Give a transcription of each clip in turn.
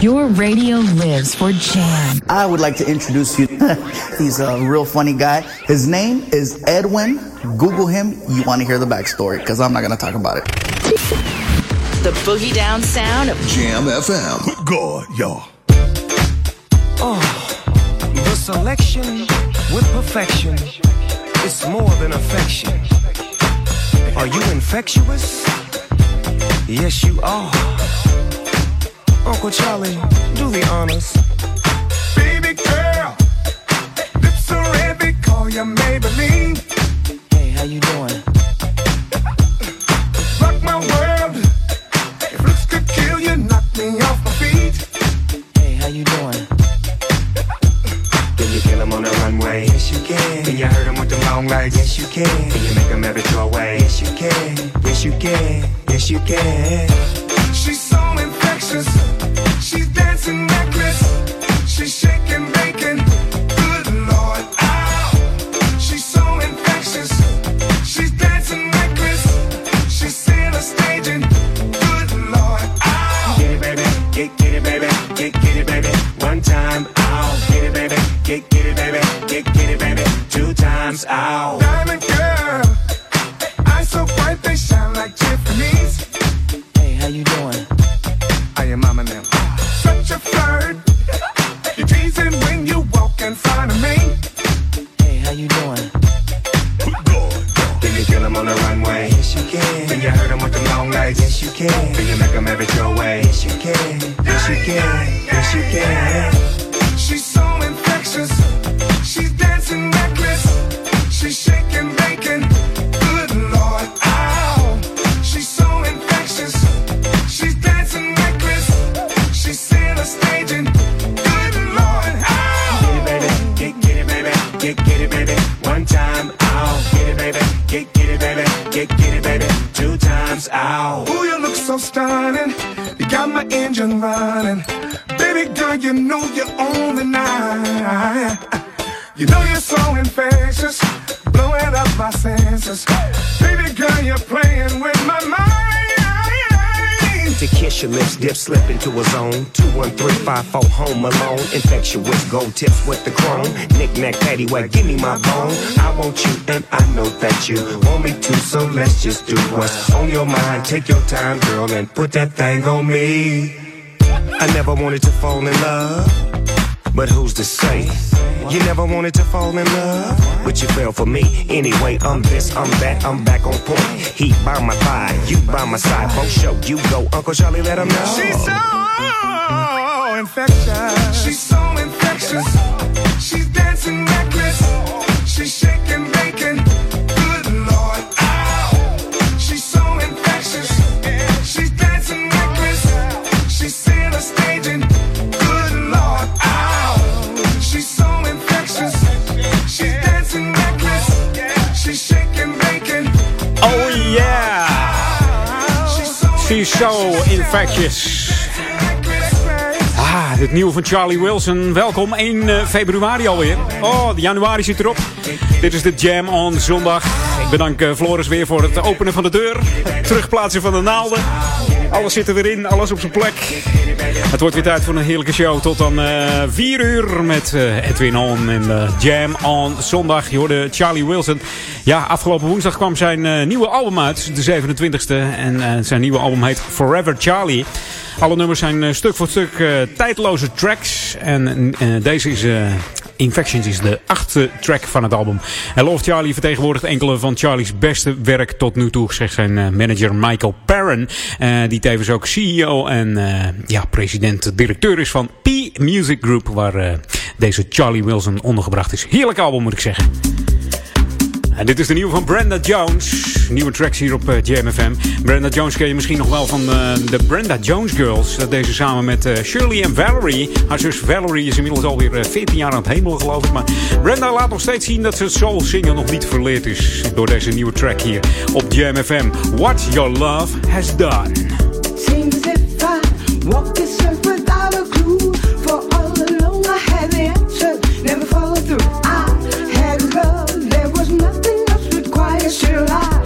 Your radio lives for Jam. I would like to introduce you. He's a real funny guy. His name is Edwin. Google him. You want to hear the backstory because I'm not going to talk about it. The boogie down sound of Jam FM. Good God, y'all. Oh, the selection with perfection. It's more than affection. Are you infectious? Yes, you are. Uncle Charlie, do the honors. Baby girl, lips are red, they call you Maybelline. Hey, how you doing? Rock my world, if looks could kill you, knock me off my feet. Hey, how you doing? Can you kill him on the runway? Yes, you can. Can you hurt him with the long legs? Yes, you can. Can you make him every your way? Yes, you can. Yes, you can. Yes, you can. She's so slip into a zone. Two, one, three, five, four, home alone. Infectious, gold tips with the chrome. Knick knack, paddywhack, give me my bone. I want you, and I know that you want me too, so let's just do what's on your mind. Take your time, girl, and put that thing on me. I never wanted to fall in love, but who's to say? You never wanted to fall in love, but you fell for me. Anyway, I'm this, I'm that, I'm back on point. Heat by my thigh, you by my side. Both show you go, Uncle Charlie, let him know. She's so infectious. She's so infectious. She's dancing necklace. She's shaking so infectious. Ah, dit nieuwe van Charlie Wilson. Welkom 1 eh, februari alweer. Oh, de januari zit erop. Dit is de Jam on zondag. Ik bedank eh, Floris weer voor het openen van de deur. Het terugplaatsen van de naalden. Alles zit er weer in, alles op zijn plek. Het wordt weer tijd voor een heerlijke show. Tot dan eh 4 uur met eh, Edwin On en eh, Jam on zondag. Je hoorde Charlie Wilson. Ja, afgelopen woensdag kwam zijn eh, nieuwe album uit. De 27e. En eh, zijn nieuwe album heet Forever Charlie. Alle nummers zijn eh, stuk voor stuk eh, tijdloze tracks. En eh, deze is... eh, Infections is de achtste track van het album. En Love Charlie vertegenwoordigt enkele van Charlie's beste werk tot nu toe, zegt zijn eh, manager Michael Perrin. eh, die tevens ook CEO en eh, ja, president-directeur is van P Music Group, waar eh, deze Charlie Wilson ondergebracht is. Heerlijk album moet ik zeggen. En dit is de nieuwe van Brenda Jones. Nieuwe tracks hier op uh, Jam FM. Brenda Jones ken je misschien nog wel van uh, de Brenda Jones Girls. Dat deze samen met Shirley en Valerie. Haar zus Valerie is inmiddels alweer 14 jaar aan het hemelen geloof ik. Maar Brenda laat nog steeds zien dat ze het soul zingen nog niet verleerd is. Door deze nieuwe track hier op Jam FM. What Your Love Has Done. Never follow through. I had love There was nothing else required. Still I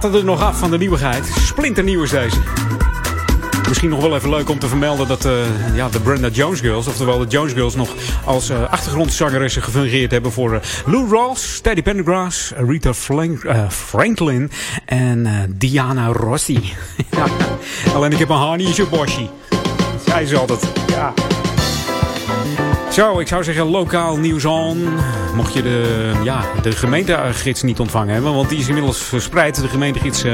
spatten er nog af van de nieuwigheid. Splinternieuw is deze. Misschien nog wel even leuk om te vermelden dat eh, ja, de Brenda Jones Girls, oftewel de Jones Girls, nog als eh, achtergrondzangeressen gefungeerd hebben voor eh, Lou Rawls, Teddy Pendergrass, Rita Frank- Franklin en Diana Rossi. Alleen ik heb een zo'n bosje. Zij is altijd. Ja. Zo, ik zou zeggen lokaal nieuws on. Mocht je de, ja, de gemeentegids niet ontvangen hebben, want die is inmiddels verspreid, de gemeentegids eh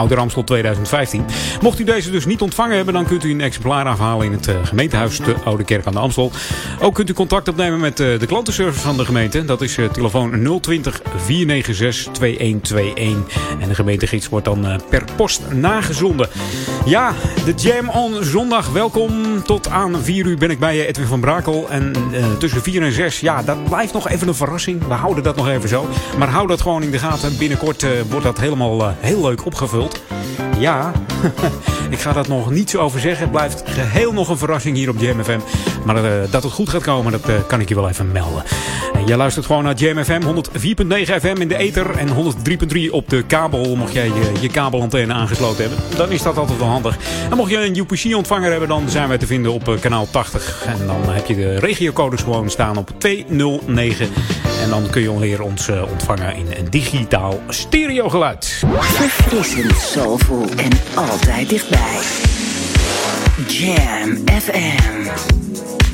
Oude Ramstel 2015. Mocht u deze dus niet ontvangen hebben, dan kunt u een exemplaar afhalen in het eh, gemeentehuis de Oude Kerk aan de Amstel. Ook kunt u contact opnemen met eh, de klantenservice van de gemeente. Dat is eh, telefoon 020 496 2121. En de gemeentegids wordt dan per post nagezonden. Ja, de Jam on zondag. Welkom. Tot aan 4 uur ben ik bij Edwin van Brakel. En eh, tussen 4 en 6, ja, dat blijft nog even een verrassing. We houden dat nog even zo. Maar hou dat gewoon in de gaten. Binnenkort eh, wordt dat helemaal eh, heel leuk opgevuld. Ja, ik ga dat nog niet zo over zeggen. Het blijft geheel nog een verrassing hier op Jam FM. Maar eh, dat het goed gaat komen, dat eh, kan ik je wel even melden. En jij luistert gewoon naar JMFM 104.9 FM in de ether en 103.3 op de kabel. Mocht jij je, je, kabelantenne aangesloten hebben, dan is dat altijd wel handig. En mocht je een UPC-ontvanger hebben, dan zijn wij te vinden op eh, kanaal 80. En dan heb je de regiocodes gewoon staan op 209. En dan kun je weer ons ontvangen in een digitaal stereogeluid. Verfrissend, soulful en altijd dichtbij. Jam FM.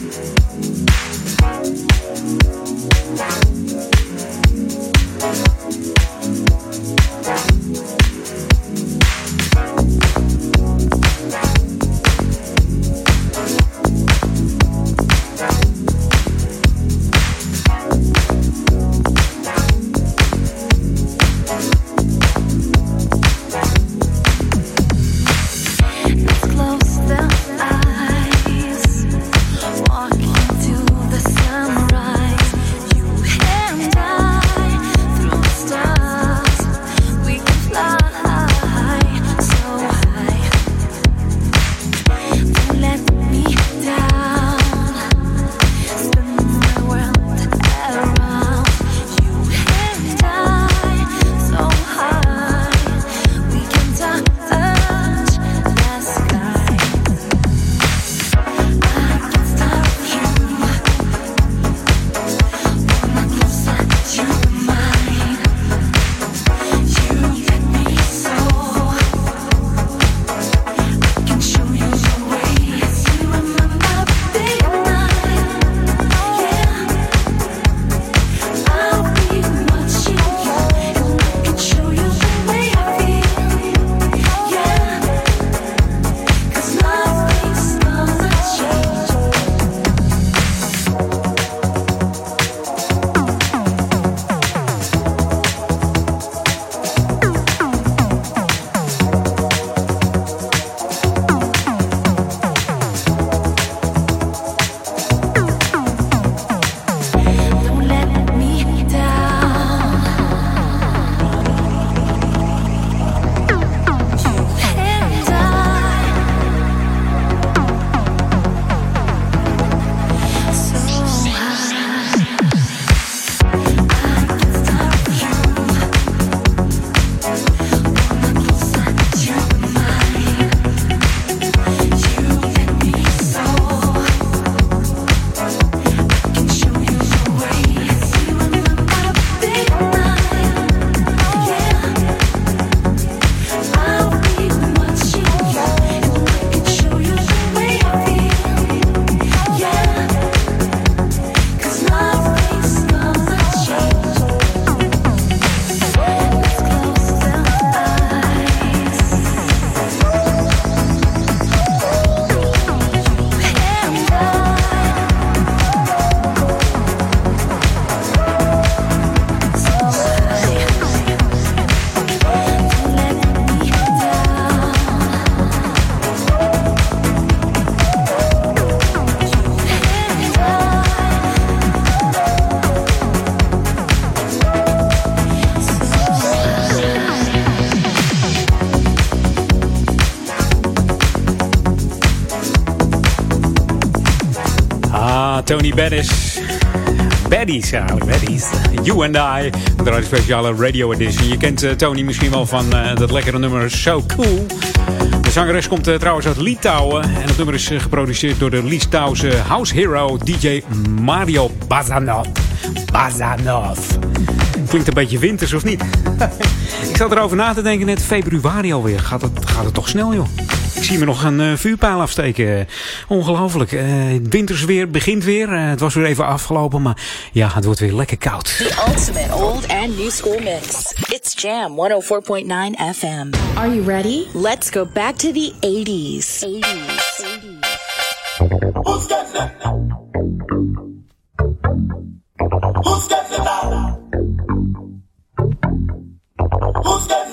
Baddies. Baddies eigenlijk, Baddies. You and I, de radio speciale radio edition. Je kent eh, Tony misschien wel van eh, dat lekkere nummer So Cool. De zangeres komt eh, trouwens uit Litouwen. En het nummer is geproduceerd door de Litouwse house hero DJ Mario Bazanov. Bazanov. Klinkt een beetje winters, of niet? Ik zat erover na te denken net februari alweer. Gaat het, gaat het toch snel, joh? zie me nog een eh, uh, vuurpaal afsteken. Ongelooflijk. Eh, het uh, wintersweer begint weer. Uh, het was weer even afgelopen, maar ja, het wordt weer lekker koud. The ultimate old and new school mix. It's Jam 104.9 FM. Are you ready? Let's go back to the 80s. 80s. 80s.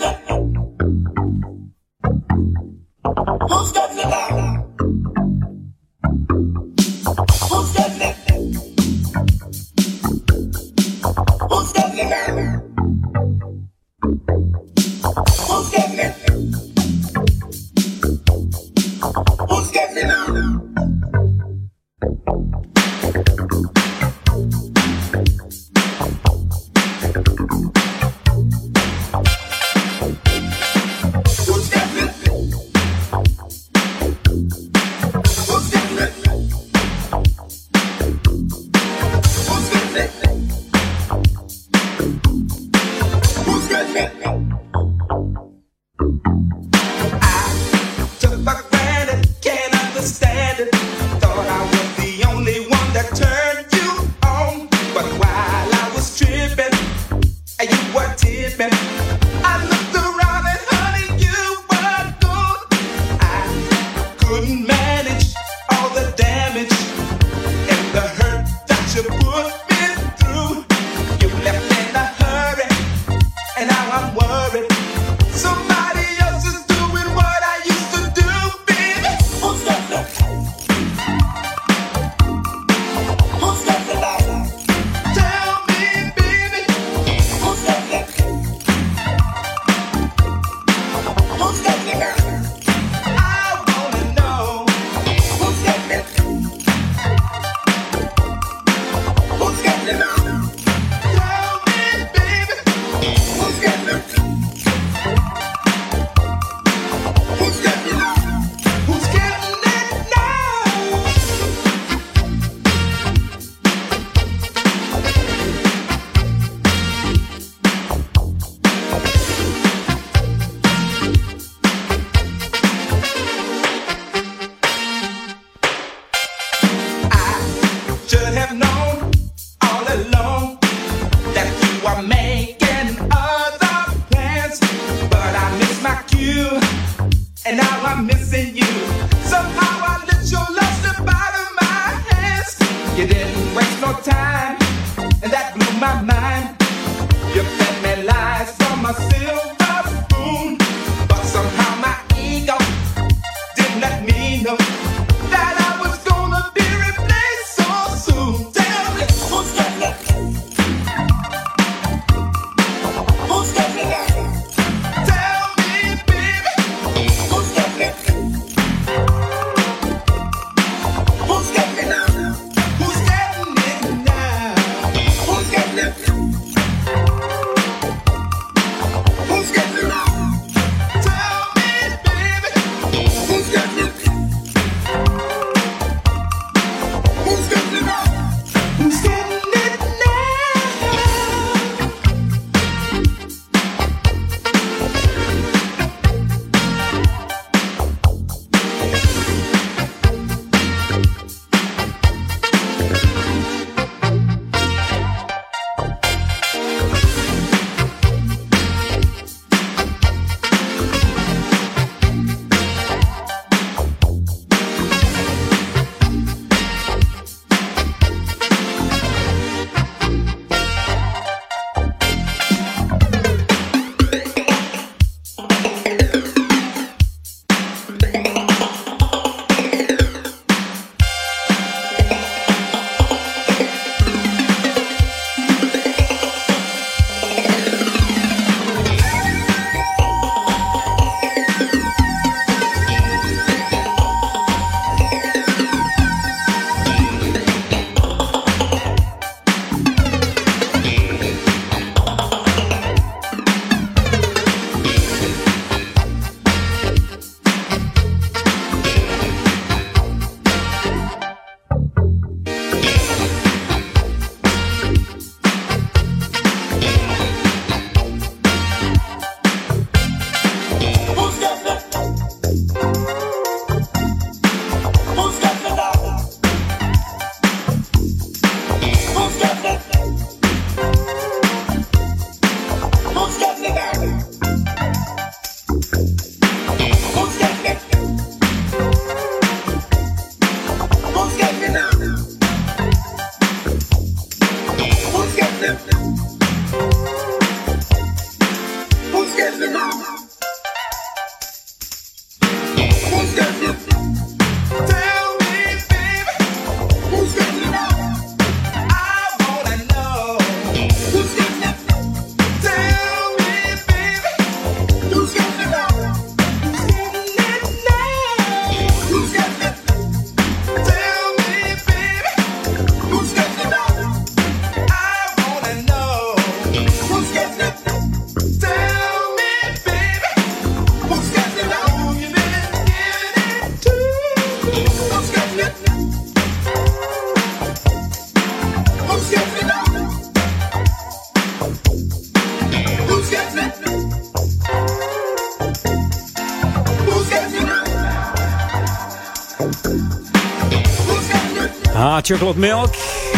Chocolate Milk.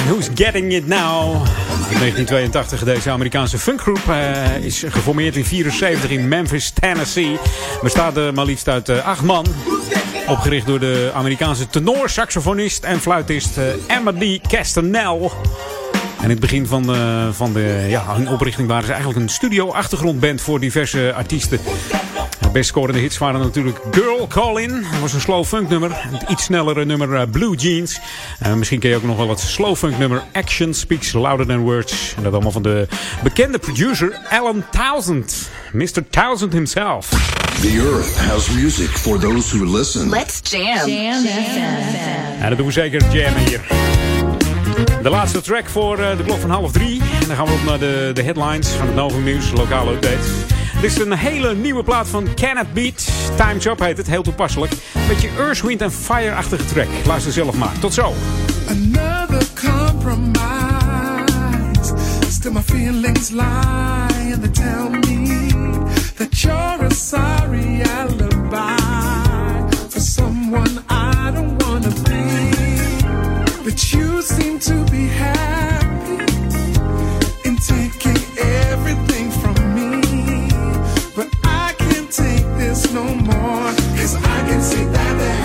Who's Getting It Now? In 1982, deze Amerikaanse funkgroep eh, is geformeerd in 74 in Memphis, Tennessee. Bestaat uh, maar liefst uit uh, acht man. Opgericht door de Amerikaanse tenor, saxofonist en fluitist uh, Emma D. Castanel. En in het begin van de, van de ja, hun oprichting waren ze eigenlijk een studio-achtergrondband voor diverse artiesten. De best scorende hits waren natuurlijk Girl Call-In. Dat was een slow funk nummer. Het iets snellere nummer uh, Blue Jeans. Uh, misschien ken je ook nog wel het slow funk nummer Action Speaks Louder Than Words. En dat allemaal van de bekende producer Alan Townsend. Mr. Townsend himself. The earth has music for those who listen. Let's jam. Jam En dat doen we zeker jammen hier. De laatste track voor uh, de klok van half drie. En dan gaan we op naar de, de headlines van het Novum Nieuws, lokale updates. Dit is een hele nieuwe plaat van Cannot Beat. Time's Up heet het, heel toepasselijk. Beetje Earth, Wind and Fire-achtige track. Luister zelf maar. Tot zo. Another compromise. Still my feelings lie and they tell me that you're a sorry alibi for someone I don't wanna be. But you seem to be happy in taking no more. Cause I can see that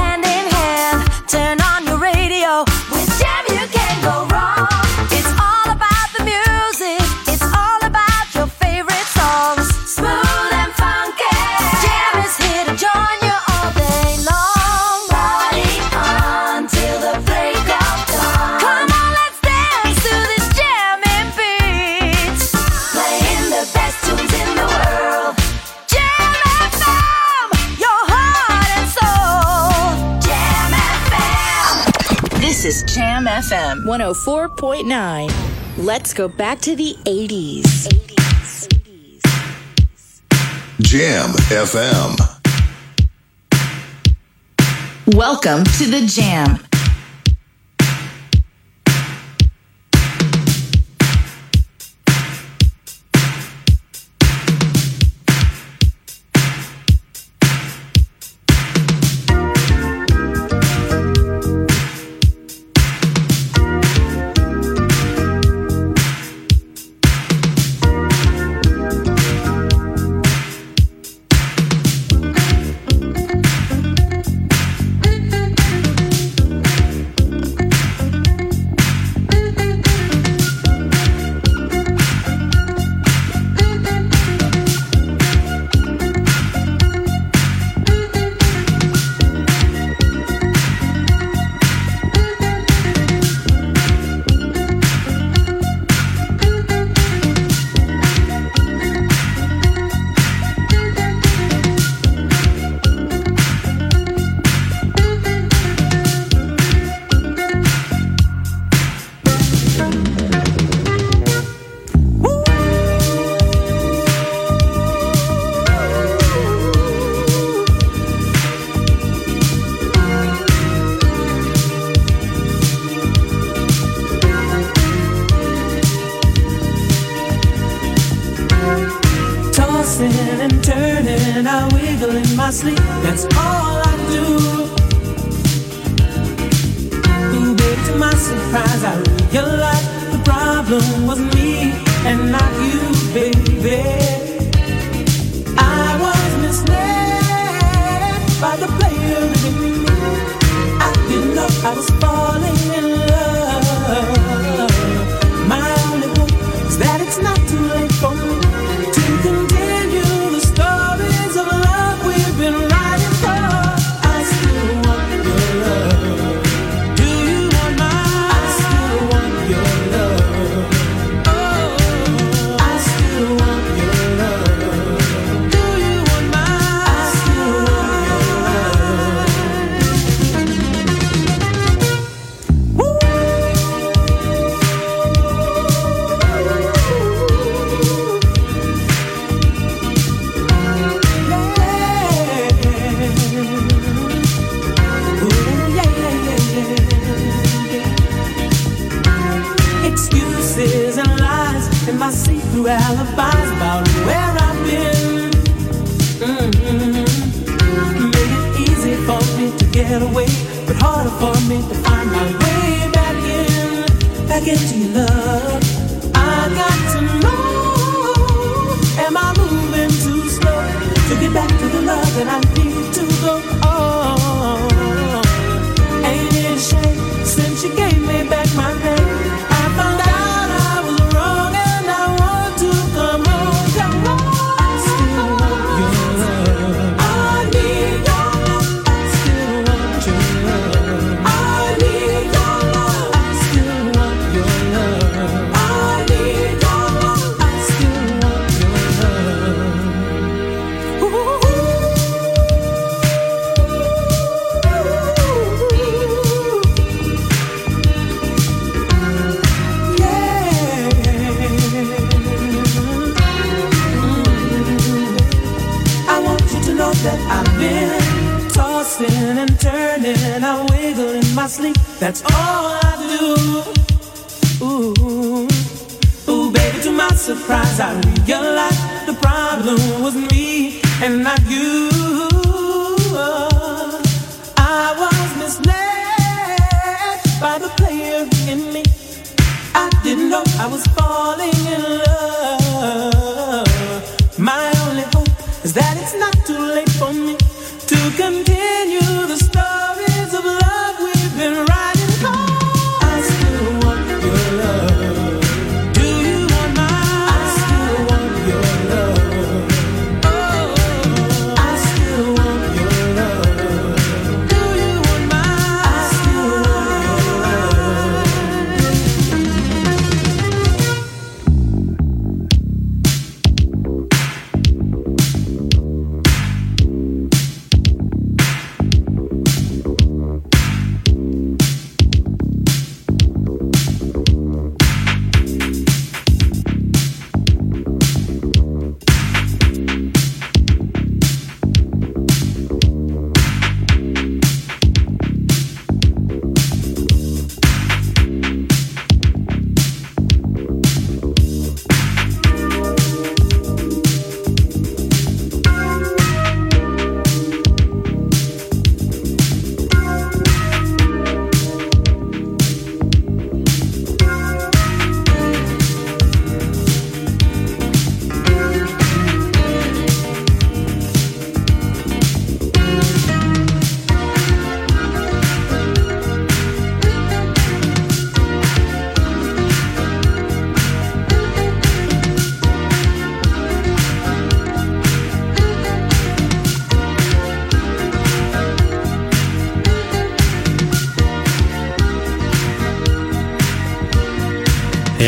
104.9. Let's go back to the 80s. 80s. Jam FM. Welcome to the Jam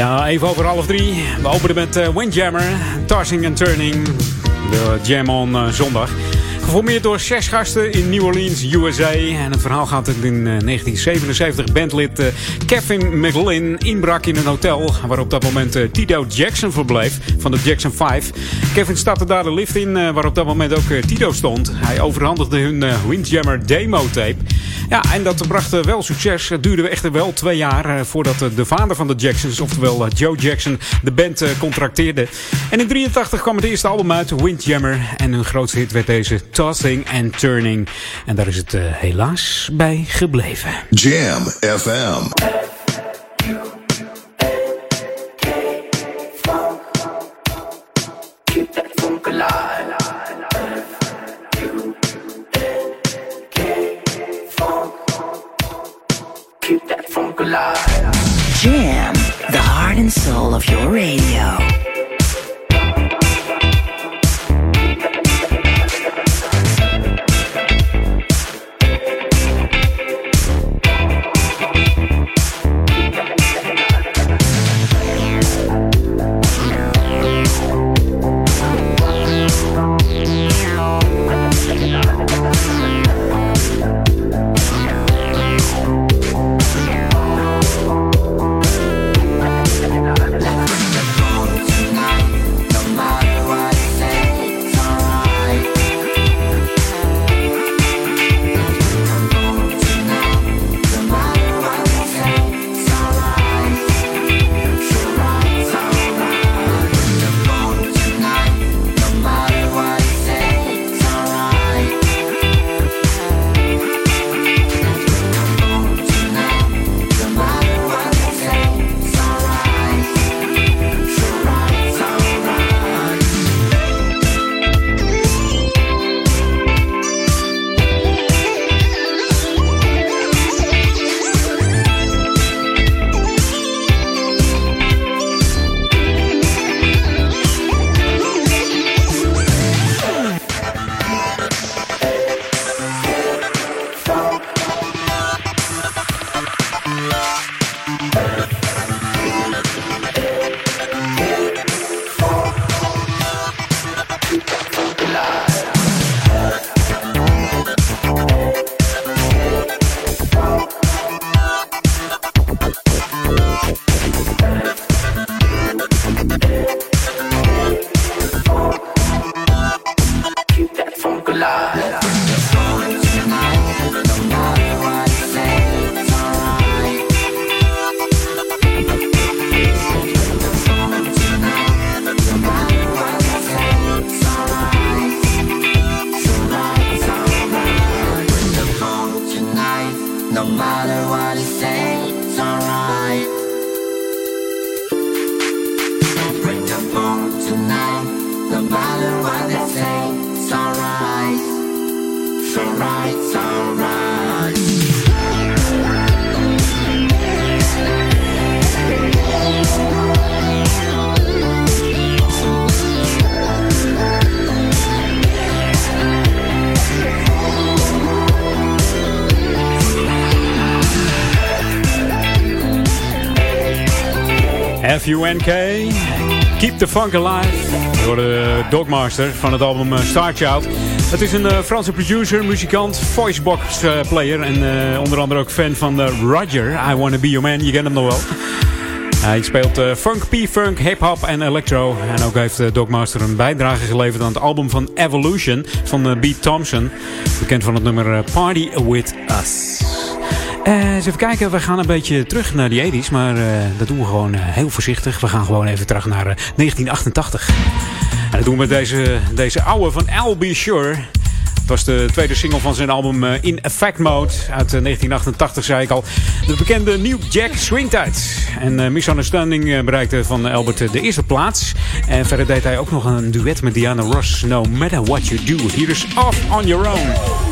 Ja, even over half drie. We openen met eh, Windjammer, Tossing and Turning. De Jam on eh, zondag. Geformeerd door zes gasten in New Orleans, USA. En het verhaal gaat in eh, 1977 bandlid eh, Kevin McLean inbrak in een hotel... waar op dat moment Tito Jackson verbleef van de Jackson 5. Kevin startte daar de lift in, waar op dat moment ook Tito stond. Hij overhandigde hun Windjammer demo-tape... Ja, en dat bracht eh, wel succes. Het duurde echt wel twee jaar eh, voordat eh, de vader van de Jacksons, oftewel Joe Jackson, de band contracteerde. En in 83 kwam het eerste album uit, Windjammer. En hun grootste hit werd deze Tossing and Turning. En daar is het helaas bij gebleven. Jam FM. F-U-N-K. Keep the Funk Alive. Door de Dogmaster van het album eh, Star Child. Het is een eh, Franse producer, muzikant, voicebox eh, player. En onder andere ook fan van Roger. I Wanna Be Your Man. Je kent hem nog wel. Hij speelt funk, P-funk, hip-hop en electro. En ook heeft Dogmaster een bijdrage geleverd aan het album van Evolution van Beat Thompson. Bekend van het nummer Party With Us. Eh, eens even kijken, we gaan een beetje terug naar die 80s, maar eh, dat doen we gewoon eh, heel voorzichtig. We gaan gewoon even terug naar eh, 1988. En dat doen we met deze, deze oude van I'll Be Sure. Het was de tweede single van zijn album In Effect Mode uit eh, 1988, zei ik al. De bekende New Jack Swingtijd. En eh, Misunderstanding bereikte van Albert de eerste plaats. En verder deed hij ook nog een duet met Diana Ross. No matter what you do, here is Off on Your Own.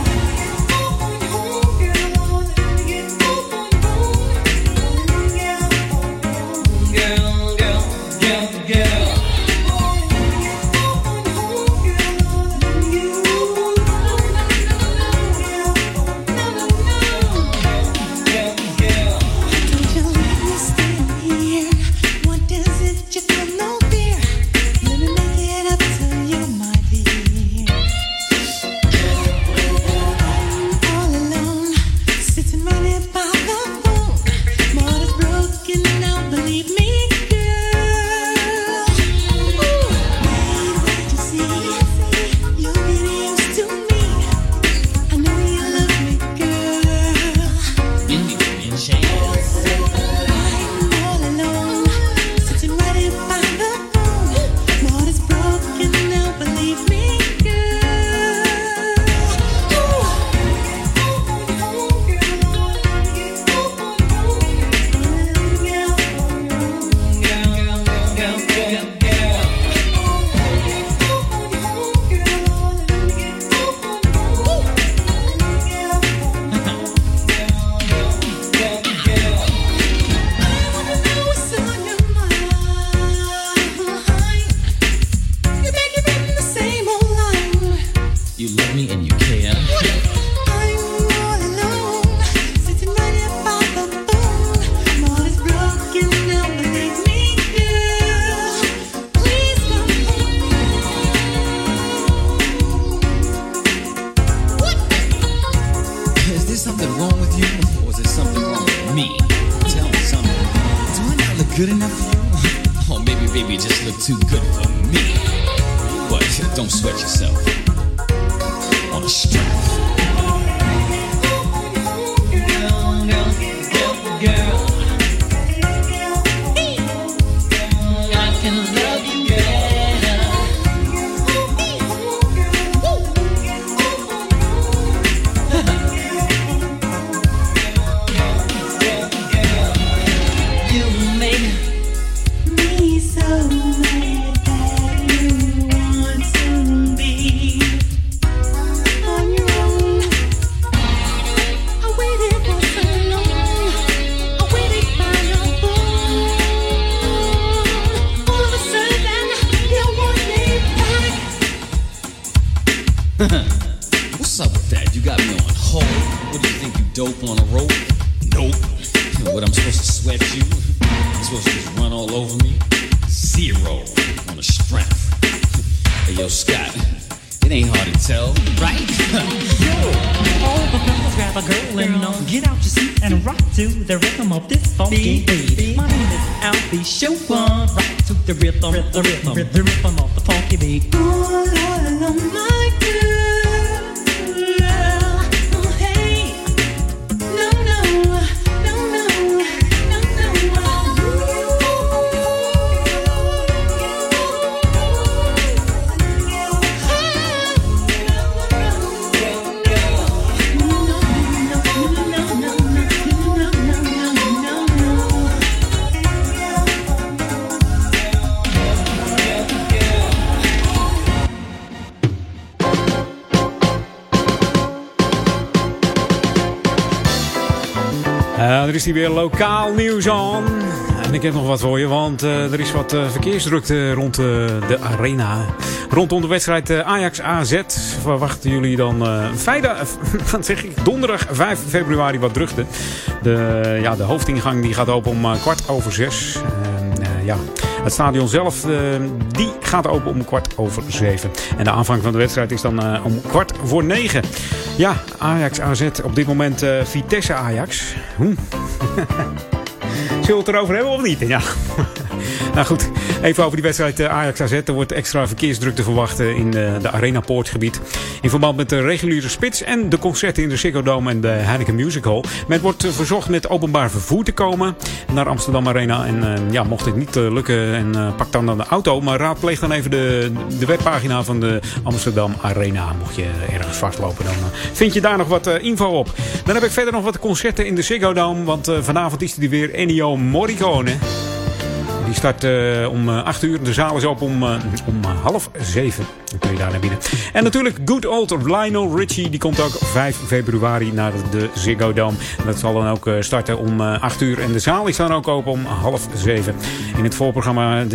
Er weer lokaal nieuws aan. En ik heb nog wat voor je, want eh, er is wat eh, verkeersdrukte rond eh, de arena. Rondom de wedstrijd eh, Ajax-AZ verwachten jullie dan vrijdag, wat zeg ik, donderdag 5 februari wat drukte. De, ja, de hoofdingang die gaat open om kwart over zes. Ja, het stadion zelf die gaat open om kwart over zeven. En de aanvang van de wedstrijd is dan om kwart voor negen. Ja, Ajax AZ op dit moment Vitesse Ajax. Hm. Zullen we het erover hebben of niet? Ja. nou goed, even over die wedstrijd eh, Ajax AZ. Er wordt extra verkeersdrukte verwacht eh, in eh, de Arena Poortgebied. In verband met de reguliere spits en de concerten in de Ziggo Dome en de Heineken Music Hall. Men wordt verzocht met openbaar vervoer te komen naar Amsterdam Arena. En ja, mocht dit niet lukken, en, pak dan, dan de auto. Maar raadpleeg dan even de, de webpagina van de Amsterdam Arena. Mocht je ergens vastlopen, dan vind je daar nog wat info op. Dan heb ik verder nog wat concerten in de Ziggo Dome. Want vanavond is er weer Ennio Morricone. Die start eh, om eh, 8 uur. De zaal is open om, eh, om half 7. Dan kun je daar naar binnen. En natuurlijk Good Old Lionel Richie. Die komt ook 5 februari naar de Ziggo Dome. Dat zal dan ook eh, starten om eh, 8 uur. En de zaal is dan ook open om half 7. In het voorprogramma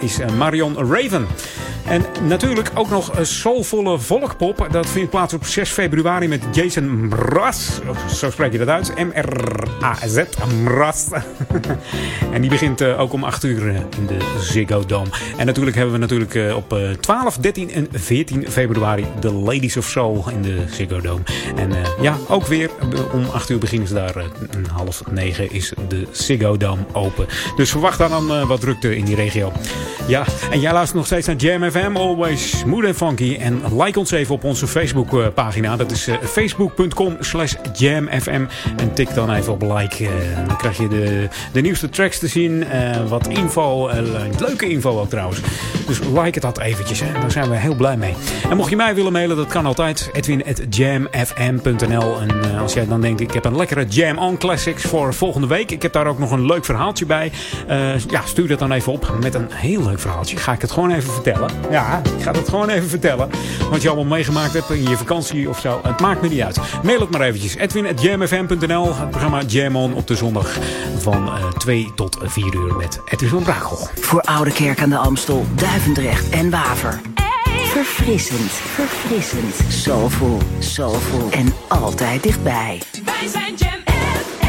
is eh, Marion Raven. En natuurlijk ook nog een soulvolle volkpop. Dat vindt plaats op 6 februari met Jason Mraz. Zo spreek je dat uit. M-R-A-Z. Mraz. en die begint eh, ook om 8 uur eh, in de Ziggo Dome. En natuurlijk hebben we natuurlijk eh, op eh, 12, 13 en 14 februari de Ladies of Soul in de Ziggo Dome. En eh, ja, ook weer eh, om 8 uur beginnen ze daar. eh, een half 9 is de Ziggo Dome open. Dus verwacht daar dan eh, wat drukte in die regio. Ja, en jij luistert nog steeds naar Jam FM. Always smooth and funky. En like ons even op onze Facebook eh, pagina. Dat is eh, facebook.com slash jamfm. En tik dan even op like. eh, dan krijg je de, de nieuwste tracks te zien. eh, wat info. eh, leuke info ook trouwens. Dus like het dat eventjes. Hè. Daar zijn we heel blij mee. En mocht je mij willen mailen, dat kan altijd. Edwin.jamfm.nl En eh, als jij dan denkt, ik heb een lekkere Jam On Classics voor volgende week. Ik heb daar ook nog een leuk verhaaltje bij. Eh, ja, stuur dat dan even op met een heel leuk verhaaltje. Ga ik het gewoon even vertellen. Ja, ik ga het gewoon even vertellen. Wat je allemaal meegemaakt hebt in je vakantie of zo. Het maakt me niet uit. Mail het maar eventjes. Edwin.jamfm.nl Het programma Jam On op de zondag van eh 2 tot 4 uur met Edwin van Brakel. Voor Oude Kerk aan de Amstel, Duivendrecht en Waver. Verfrissend, verfrissend. Soulful, soulful en altijd dichtbij. Wij zijn Jam FM.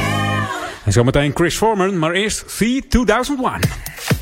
En zometeen Chris Foreman, maar eerst C2001.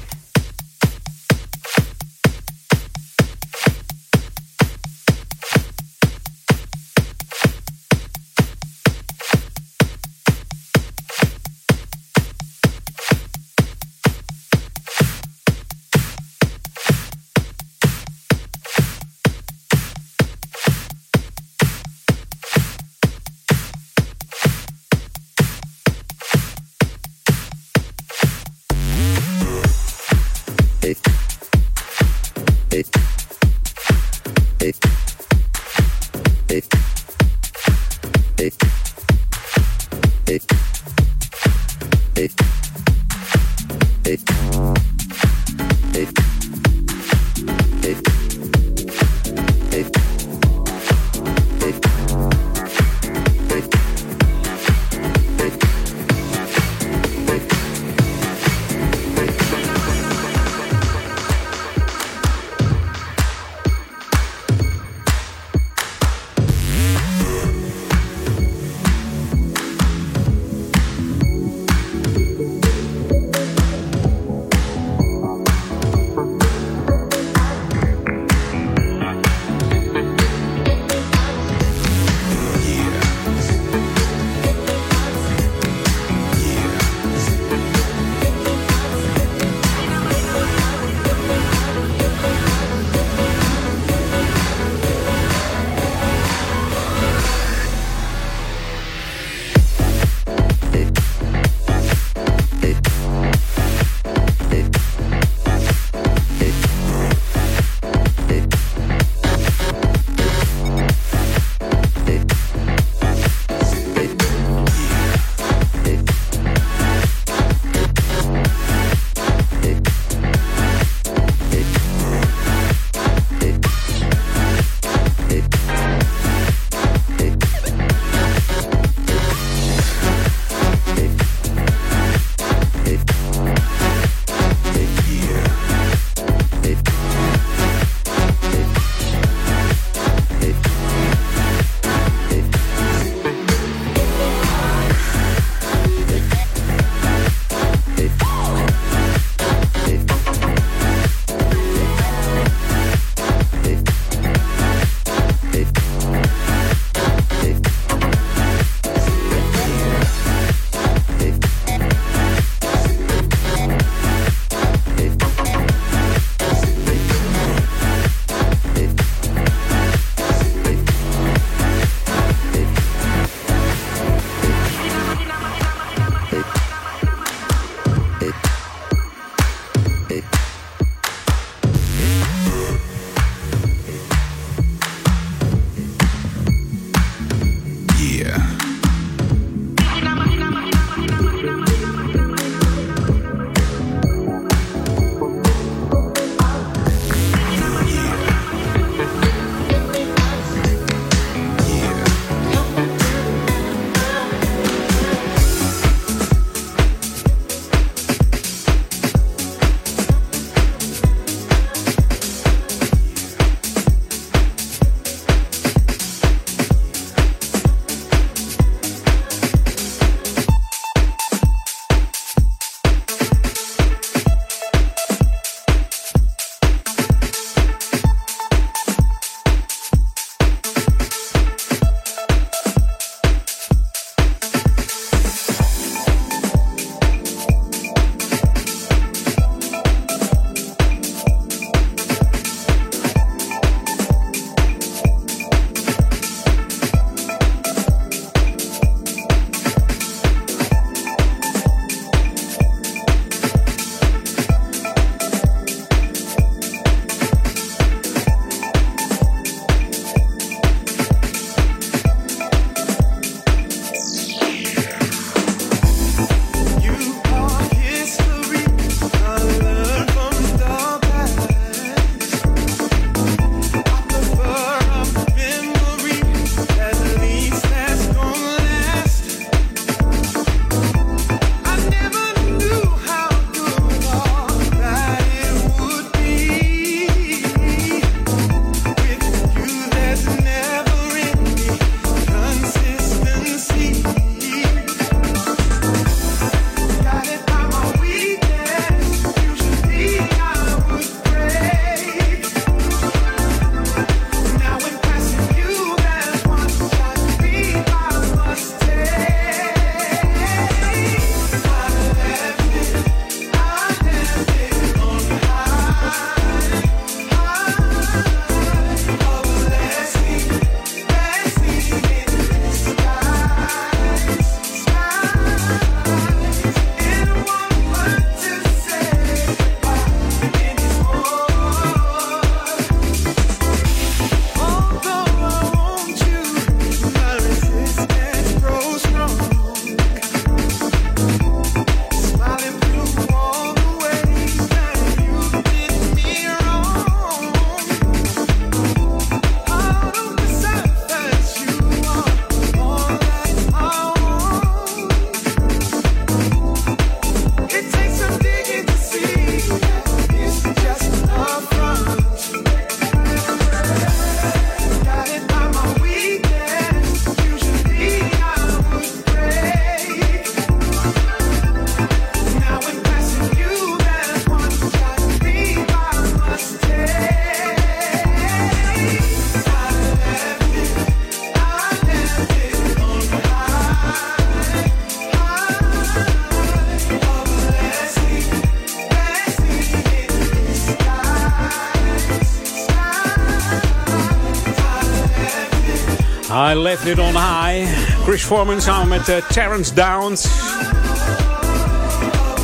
I left it on high. Chris Foreman samen met eh, Terrence Downs.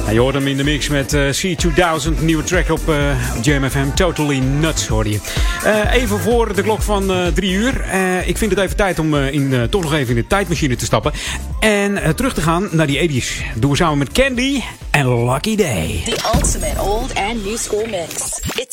En je hoort hem in de mix met eh, C2000, nieuwe track op FM. Totally Nuts hoorde je. Even voor de klok van drie uur. Ik vind het even tijd om in, toch nog even in de tijdmachine te stappen. En terug te gaan naar die 80s. Doen we samen met Candy en Lucky Day. The ultimate old and new school mix.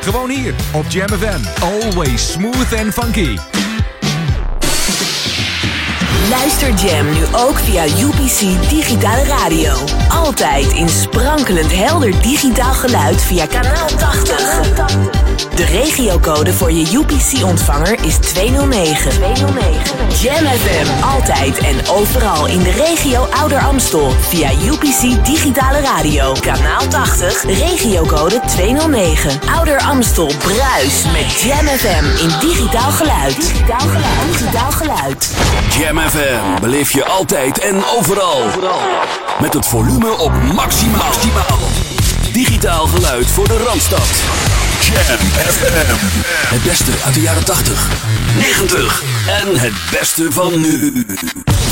Gewoon hier op Jam FM. Always smooth and funky. Luister Jam nu ook via UPC Digitale Radio. Altijd in sprankelend helder digitaal geluid via kanaal 80. De regiocode voor je UPC-ontvanger is 209. 209. Jam FM, altijd en overal in de regio Ouder Amstel. Via UPC Digitale Radio, kanaal 80, regiocode 209. Ouder Amstel bruis met Jam FM in digitaal geluid. Digitaal geluid. Digitaal geluid. Jam FM beleef je altijd en overal. overal. Met het volume op maximaal. Digitaal geluid voor de Randstad. Jam FM. Het beste uit de jaren 80, 90 en het beste van nu.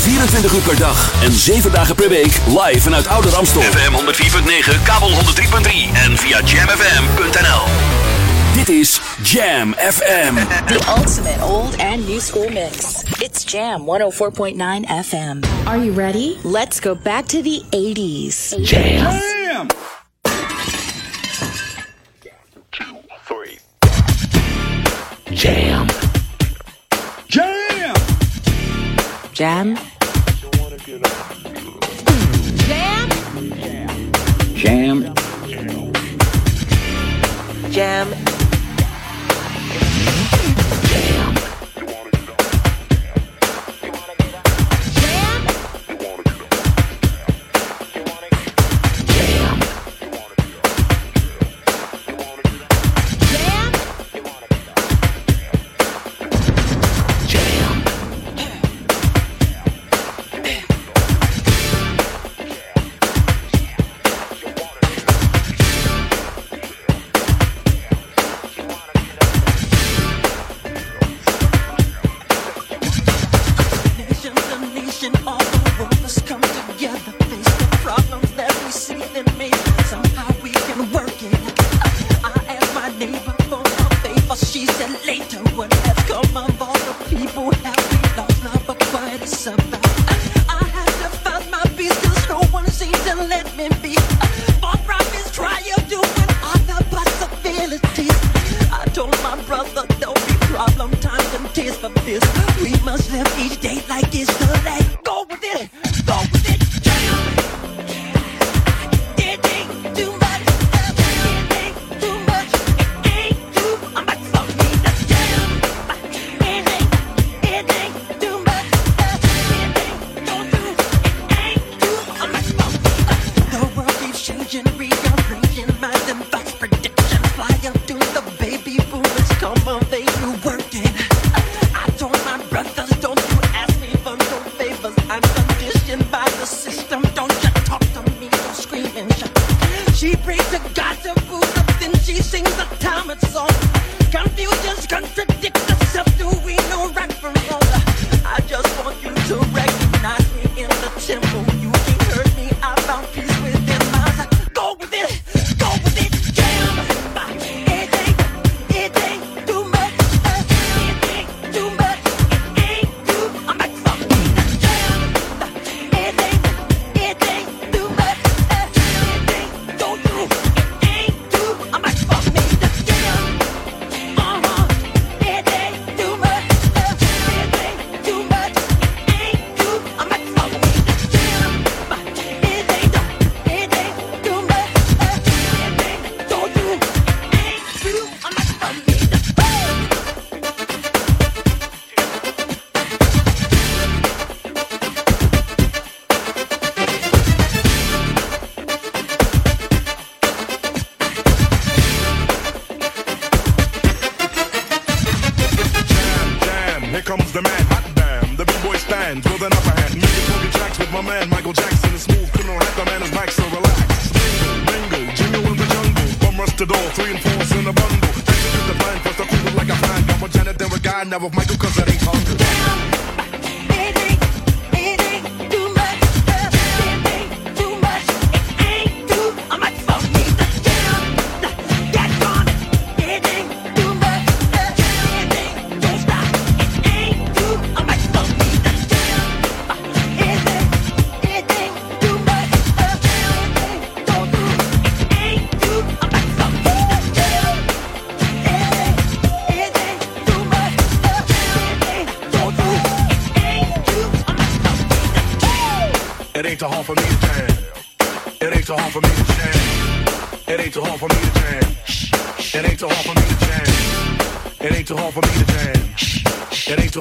24 uur per dag en 7 dagen per week live vanuit Oude Ramstel. FM 104.9, kabel 103.3 en via jamfm.nl. Dit is Jam FM. The ultimate old and new school mix. It's Jam 104.9 FM. Are you ready? Let's go back to the 80s. Jam. Jam. Jam. Jam. Jam.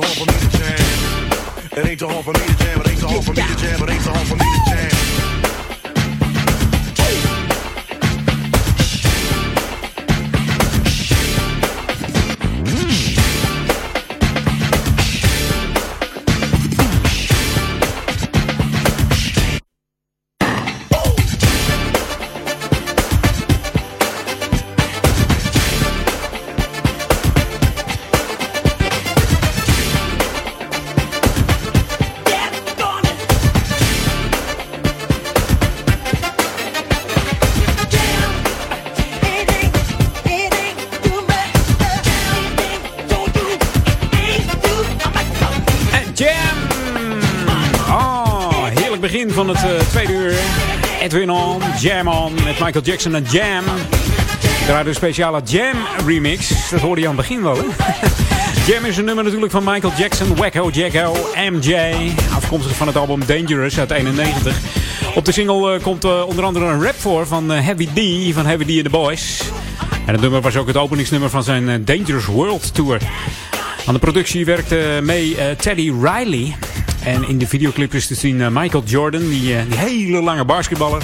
So Jam On met Michael Jackson en Jam. Daar een speciale Jam remix. Dat hoorde je aan het begin wel. Jam is een nummer natuurlijk van Michael Jackson, Wacko Jacko, MJ. Afkomstig van het album Dangerous uit 91. Op de single eh, komt eh, onder andere een rap voor van eh, Heavy D, van Heavy D and the Boys. En het nummer was ook het openingsnummer van zijn Dangerous World Tour. Aan de productie werkte mee Teddy Riley. En in de videoclip is te zien Michael Jordan, die, die hele lange basketballer.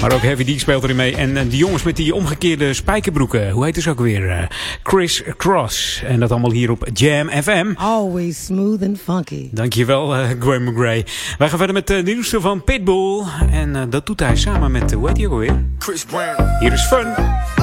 Maar ook Heavy D speelt erin mee. En die jongens met die omgekeerde spijkerbroeken. Hoe heet het ook weer? Eh, Chris Cross. En dat allemaal hier op Jam FM. Always smooth and funky. Dankjewel, eh, uh, Graham McGray. Wij gaan verder met eh, de nieuwste van Pitbull. En dat doet hij samen met, hoe heet hij ook weer? Chris Brown. Hier is Fun.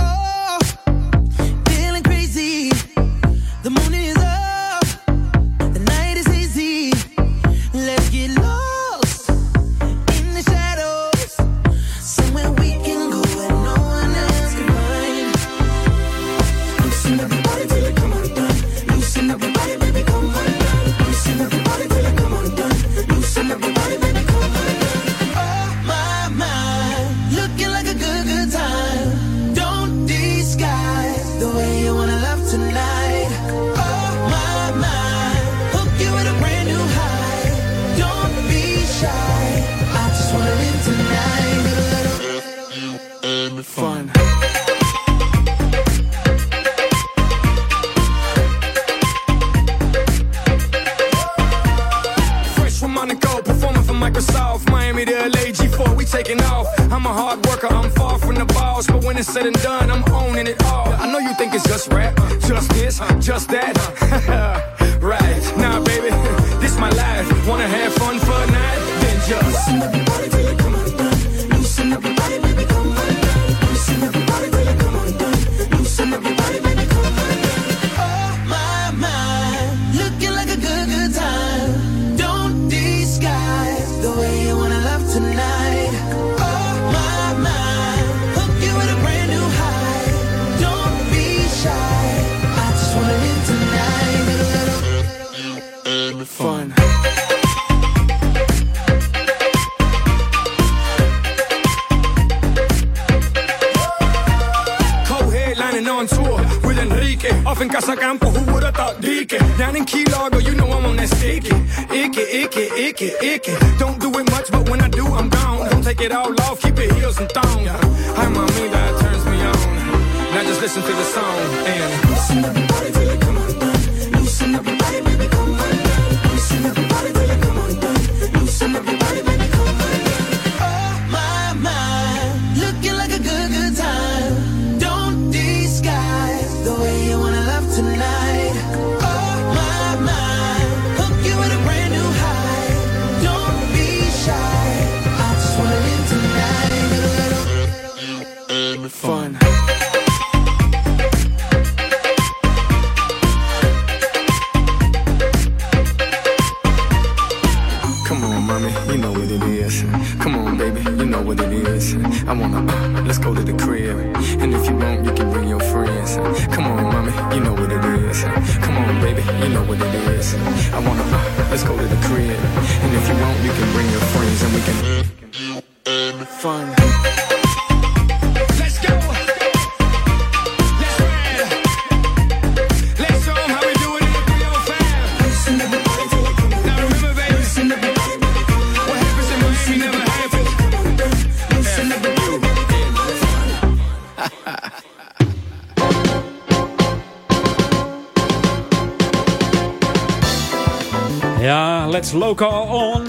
Local on.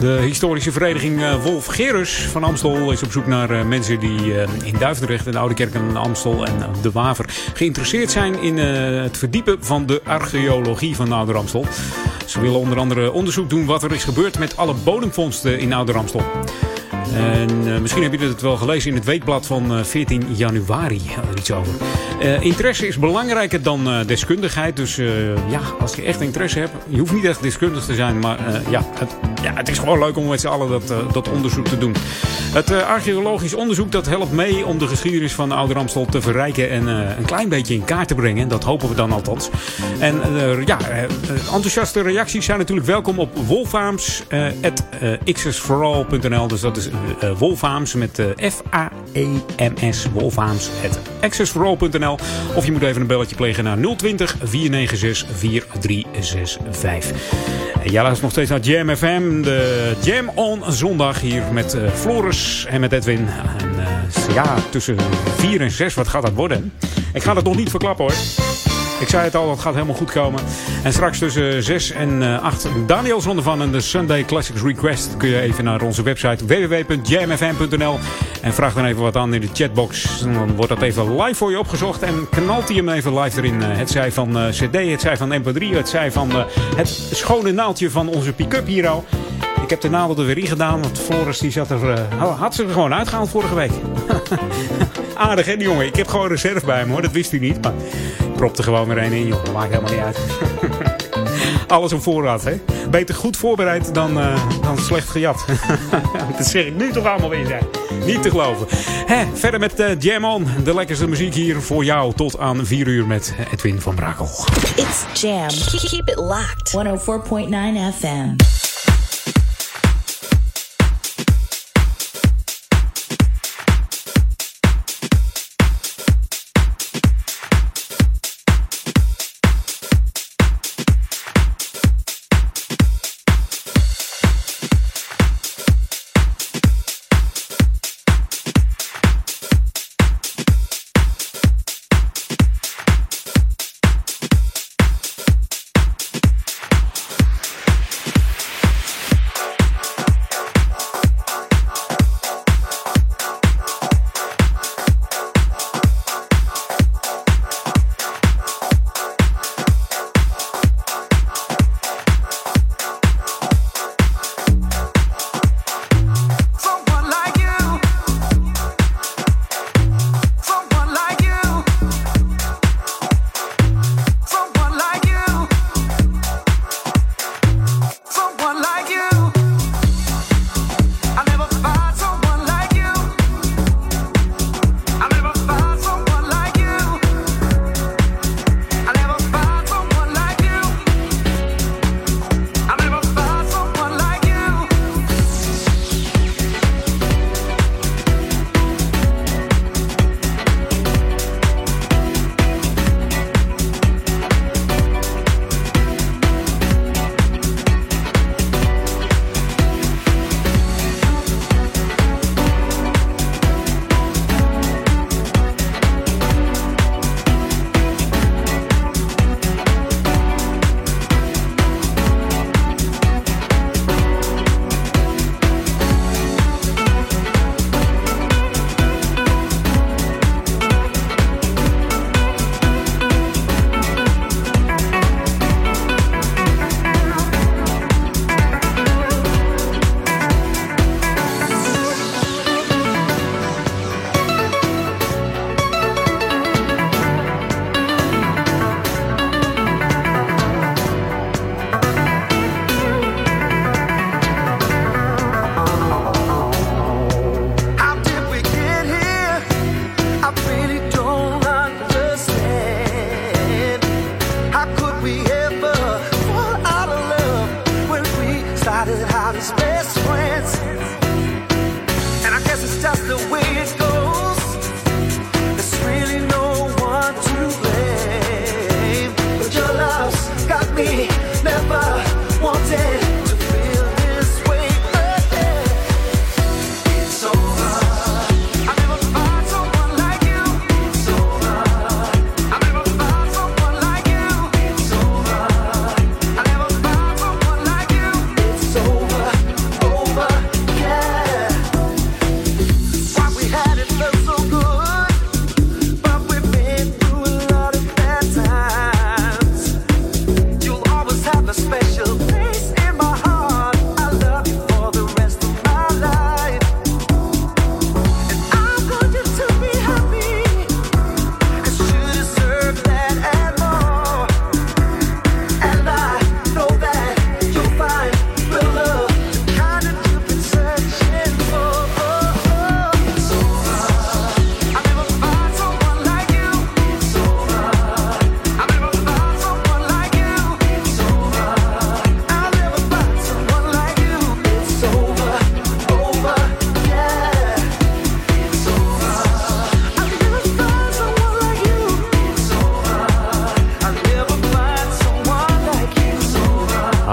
De historische vereniging eh, Wolf Gerus van Amstel is op zoek naar eh, mensen die eh, in Duivendrecht en Oude Kerk en Amstel en de Waver geïnteresseerd zijn in het verdiepen van de archeologie van Ouder Amstel. Ze willen onder andere onderzoek doen wat er is gebeurd met alle bodemvondsten in Ouder Amstel. En eh, misschien heb je het wel gelezen in het weekblad van eh, 14 januari. Had er iets over. Eh, interesse is belangrijker dan eh, deskundigheid. Dus eh, ja, als je echt interesse hebt. Je hoeft niet echt deskundig te zijn. Maar eh, ja, het, ja, het is gewoon leuk om met z'n allen dat, eh, dat onderzoek te doen. Het eh, archeologisch onderzoek dat helpt mee om de geschiedenis van Ouder Amstel te verrijken. En eh, een klein beetje in kaart te brengen. Dat hopen we dan althans. En ja, enthousiaste reacties zijn natuurlijk welkom op wolfaams.accessforall.nl. Dus dat is Wolfaams met F-A-E-M-S. Wolfaams. Of je moet even een belletje plegen naar 020 496 4365. En jij nog steeds naar Jam FM. De Jam on zondag hier met eh, Floris en met Edwin. En eh, ja, tussen 4 en 6, wat gaat dat worden? Ik ga het nog niet verklappen hoor. Ik zei het al, het gaat helemaal goed komen. En straks tussen 6 en eh, 8 Daniel Zondervan en de Sunday Classics Request. Kun je even naar onze website www.jamfm.nl en vraag dan even wat aan in de chatbox. En dan wordt dat even live voor je opgezocht en knalt hij hem even live erin. Eh, Het zij van eh, CD, het zij van MP3, het zij van eh, het schone naaldje van onze pick-up hier al. Ik heb de naald er weer in gedaan, want Floris die zat er, eh, had ze er gewoon uitgehaald vorige week. Aardig hè die jongen. Ik heb gewoon reserve bij hem hoor, dat wist hij niet. Maar ik propte gewoon weer één in joh, dat maakt helemaal niet uit. Alles op voorraad hè. Beter goed voorbereid dan, eh, dan slecht gejat. dat zeg ik nu toch allemaal weer zijn. Niet te geloven. Hè, verder met eh, Jam On. De lekkerste muziek hier voor jou tot aan 4 uur met Edwin van Brakel. It's Jam. Keep it locked. 104.9 FM.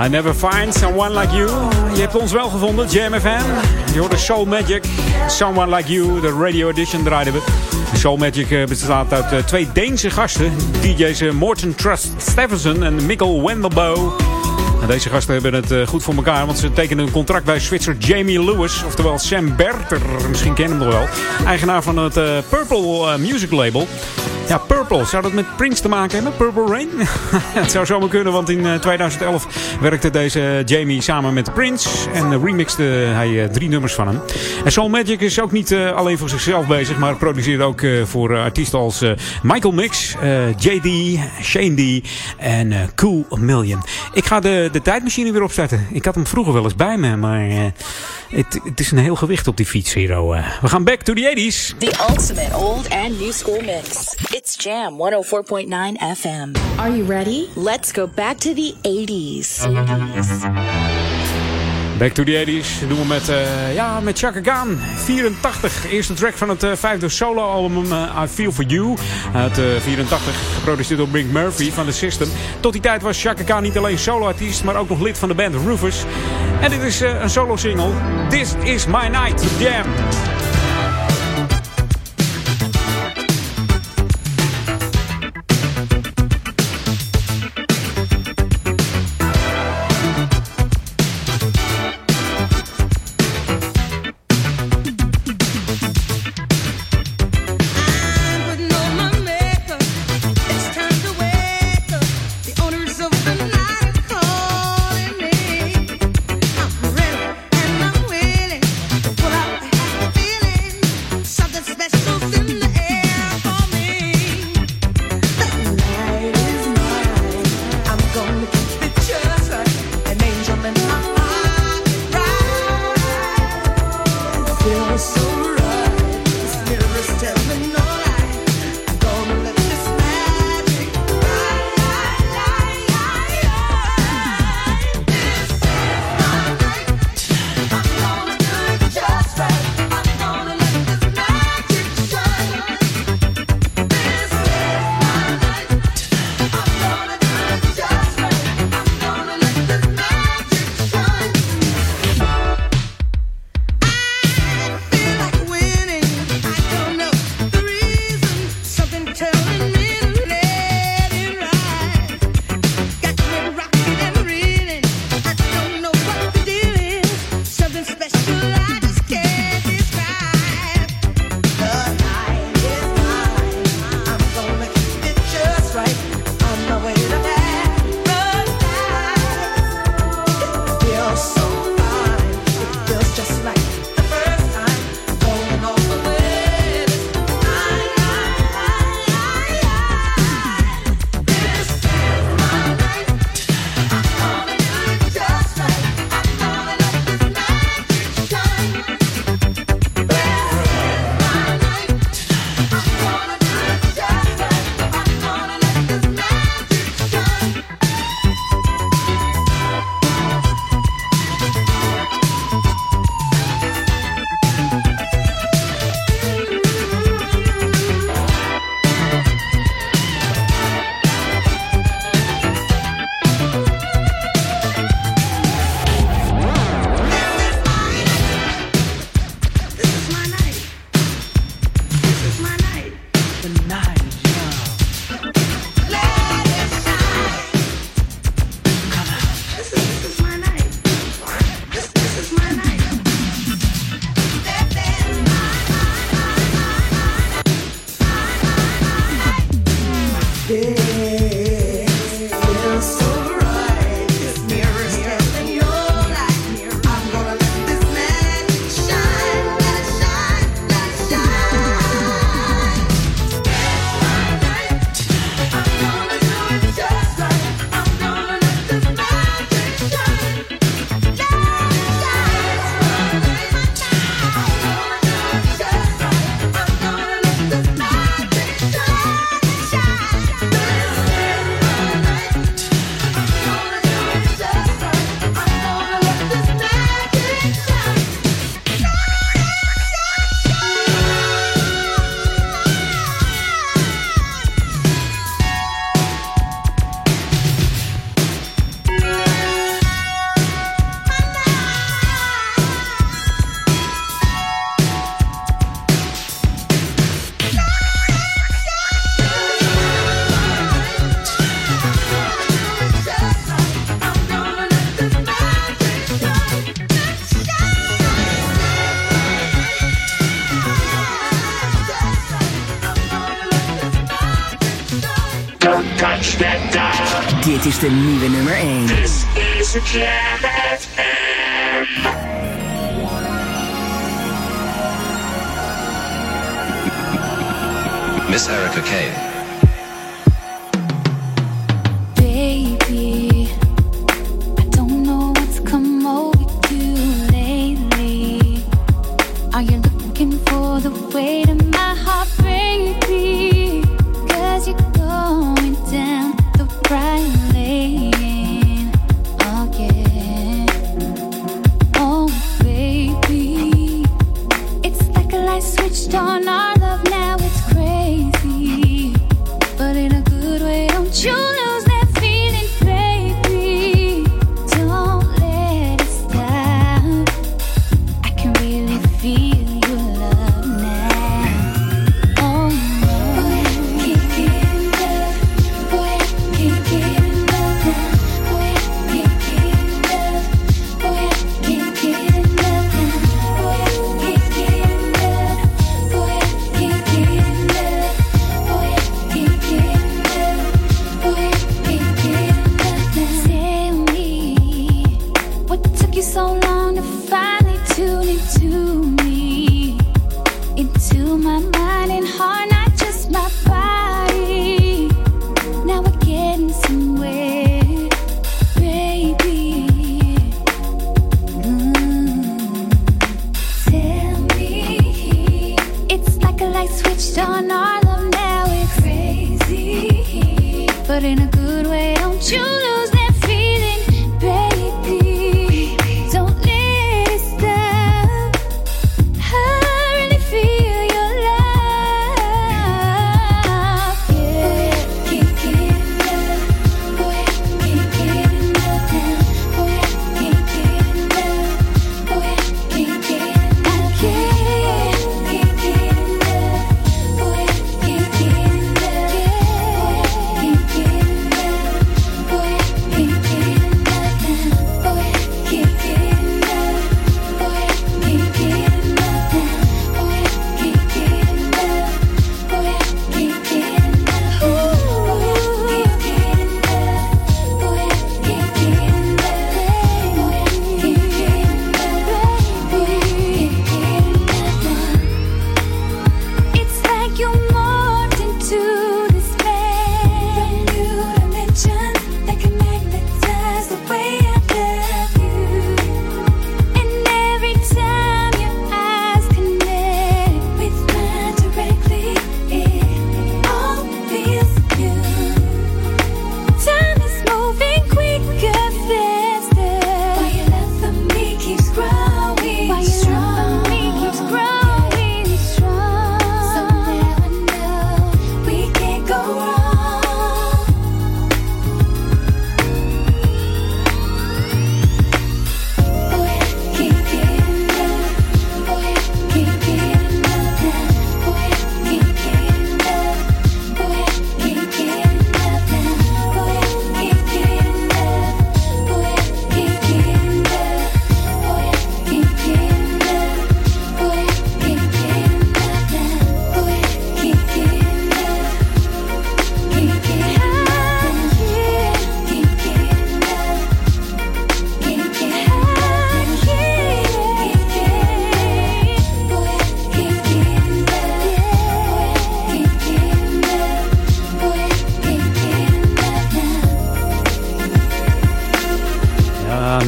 I never find someone like you. Je hebt ons wel gevonden, Jam. Je hoort de Soul Magic. Someone like you, de radio edition draaiden we. Soul Magic eh, bestaat uit eh, twee Deense gasten. DJ's eh, Morten Trust Steffensen en Mikkel Wendelbo. En deze gasten hebben het goed voor elkaar, want ze tekenen een contract bij Zwitser Jamie Lewis. Oftewel Sam Berter, misschien ken je hem nog wel. Eigenaar van het Purple Music Label. Ja, Purple. Zou dat met Prince te maken hebben? Purple Rain? het zou zomaar kunnen, want in eh, 2011 werkte deze Jamie samen met Prince. En remixte hij eh, drie nummers van hem. En Soul Magic is ook niet eh, alleen voor zichzelf bezig, maar produceert ook eh, voor artiesten als Michael Mix, JD, Shane D en Cool Million. Ik ga de, de tijdmachine weer opstarten. Ik had hem vroeger wel eens bij me, maar het, het is een heel gewicht op die fiets hier. eh. We gaan back to the 80s. The ultimate old and new school mix. Jam 104.9 FM. Are you ready? Let's go back to the 80s. Back to the 80s. doen we met, eh, ja, met Chaka Khan. 84. Eerste track van het eh, vijfde solo-album eh, I Feel For You. Uit eh, 84. Geproduceerd door Brink Murphy van The System. Tot die tijd was Chaka Khan niet alleen solo-artiest, maar ook nog lid van de band Rufus. En dit is eh, een solo-single. This Is My Night. Jam. is de nieuwe nummer 1. This is a jam.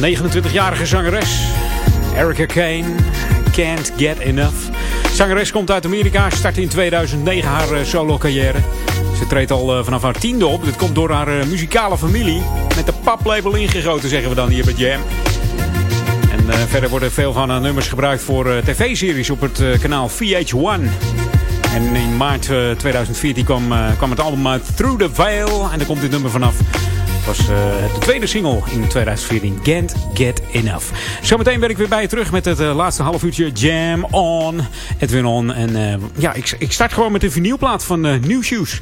29-jarige zangeres. Erica Kane, Can't Get Enough. Zangeres komt uit Amerika, startte in 2009 haar eh, solo carrière. Ze treedt al eh, vanaf haar tiende op. Dit komt door haar eh, muzikale familie. Met de paplabel ingegoten, zeggen we dan hier bij Jam. En verder worden veel van haar nummers gebruikt voor tv-series op het kanaal VH1. En in maart 2014 kwam, kwam het album uit Through the Veil. En daar komt dit nummer vanaf was eh, de tweede single in 2014. Can't Get Enough. Zometeen ben ik weer bij je terug met het eh, laatste half uurtje Jam On. Edwin On. En eh, ja, ik, ik, start gewoon met een vinylplaat van New Shoes.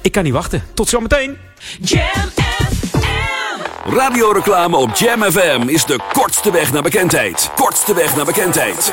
ik kan niet wachten. Tot zometeen. Jam FM. Radioreclame op Jam FM is de kortste weg naar bekendheid. Kortste weg naar bekendheid.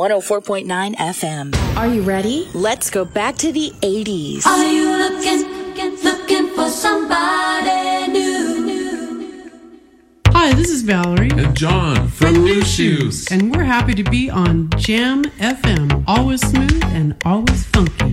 104.9 FM. Are you ready? Let's go back to the 80s. Are you looking, looking for somebody new? Hi, this is Valerie. And John from New Shoes. And we're happy to be on Jam FM. Always smooth and always funky.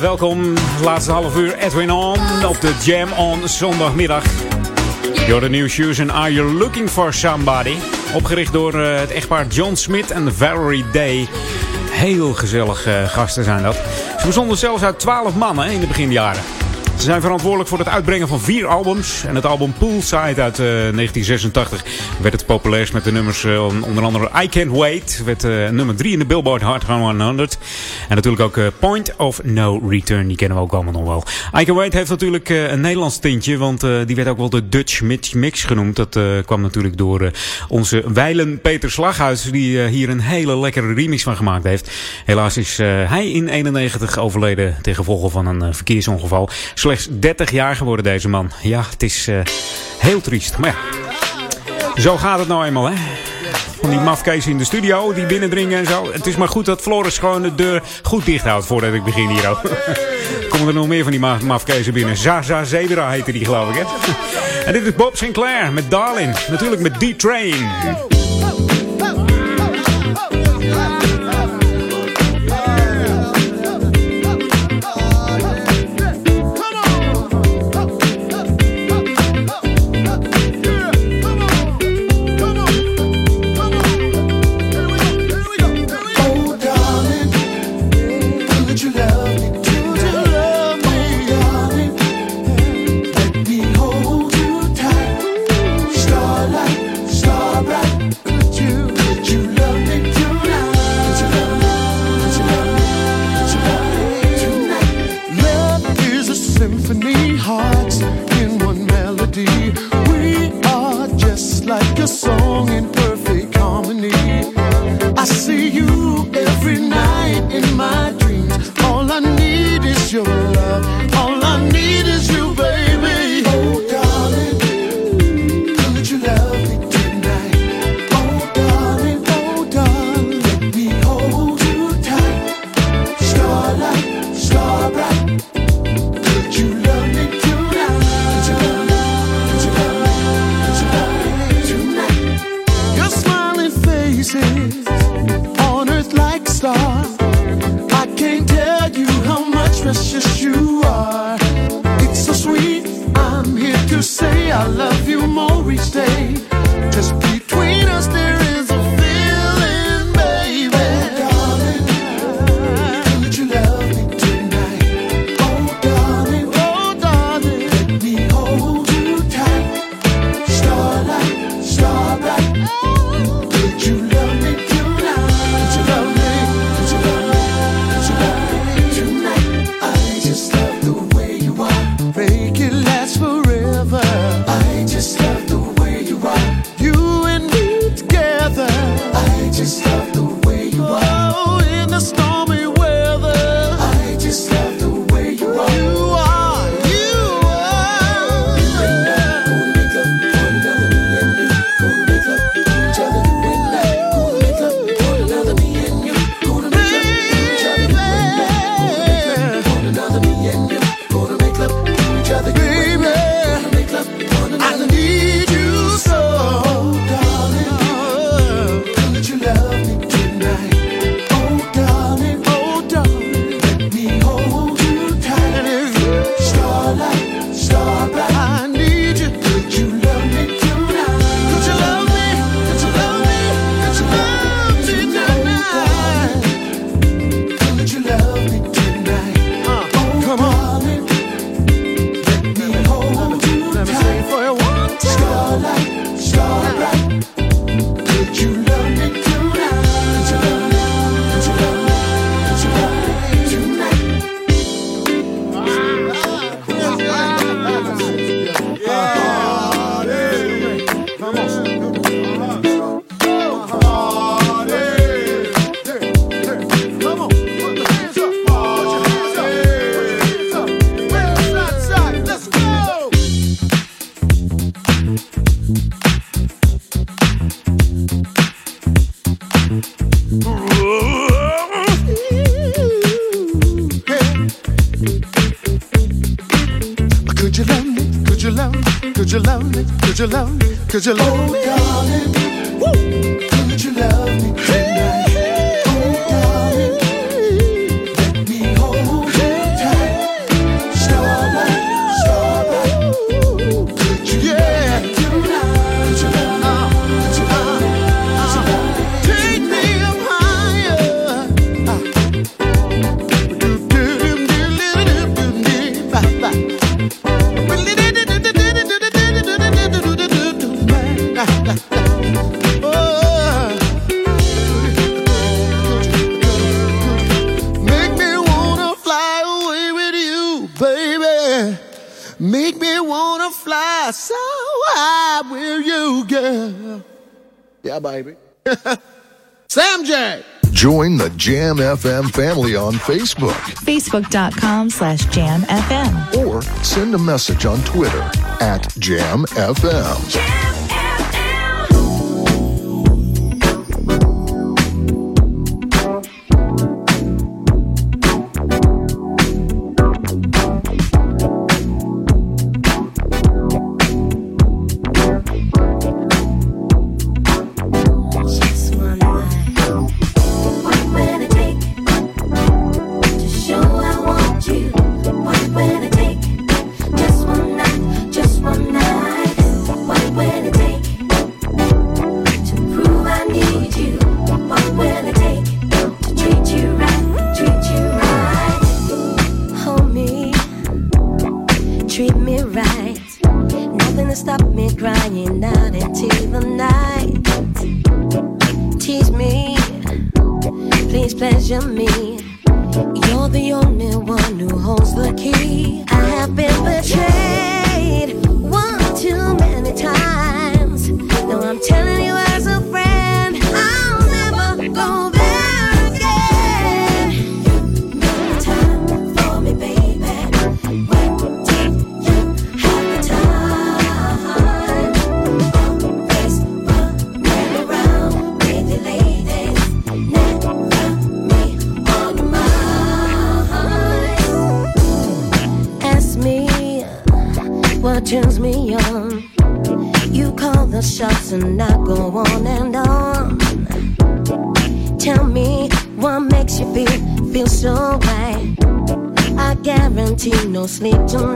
Welkom. Laatste half uur Edwin On op de Jam On zondagmiddag. You're the new shoes and are you looking for somebody? Opgericht door eh, het echtpaar John Smith en Valerie Day. Heel gezellig eh, gasten zijn dat. Ze bestonden zelfs uit 12 mannen in de beginjaren. Ze zijn verantwoordelijk voor het uitbrengen van vier albums. En het album Poolside uit eh, 1986 werd het populairst met de nummers eh, onder andere I Can't Wait. Werd eh, nummer drie in de Billboard Hard 100. En natuurlijk ook Point of No Return. Die kennen we ook allemaal nog wel. I Can't Wait heeft natuurlijk een Nederlands tintje. Want die werd ook wel de Dutch Mitch Mix genoemd. Dat kwam natuurlijk door onze wijlen Peter Slaghuis. Die hier een hele lekkere remix van gemaakt heeft. Helaas is hij in 91 overleden ten gevolge van een verkeersongeval. Slechts 30 jaar geworden deze man. Ja, het is eh, heel triest. Maar ja, zo gaat het nou eenmaal hè. Van die mafkees in de studio, die binnendringen en zo. Het is maar goed dat Floris gewoon de deur goed dicht houdt voordat ik begin hier ook. Komen er nog meer van die mafkees mafkezen binnen. Zaza Zebra heette die geloof ik hè. En dit is Bob Sinclair met Darlin. Natuurlijk met D-Train. precious you are. It's so sweet. I'm here to say I love you more. JamFM family on Facebook. Facebook.com slash Jam FM, Or send a message on Twitter at JamFM. Jam! displeasure me. You're the only one who holds the key. I have been betrayed. sleep tonight.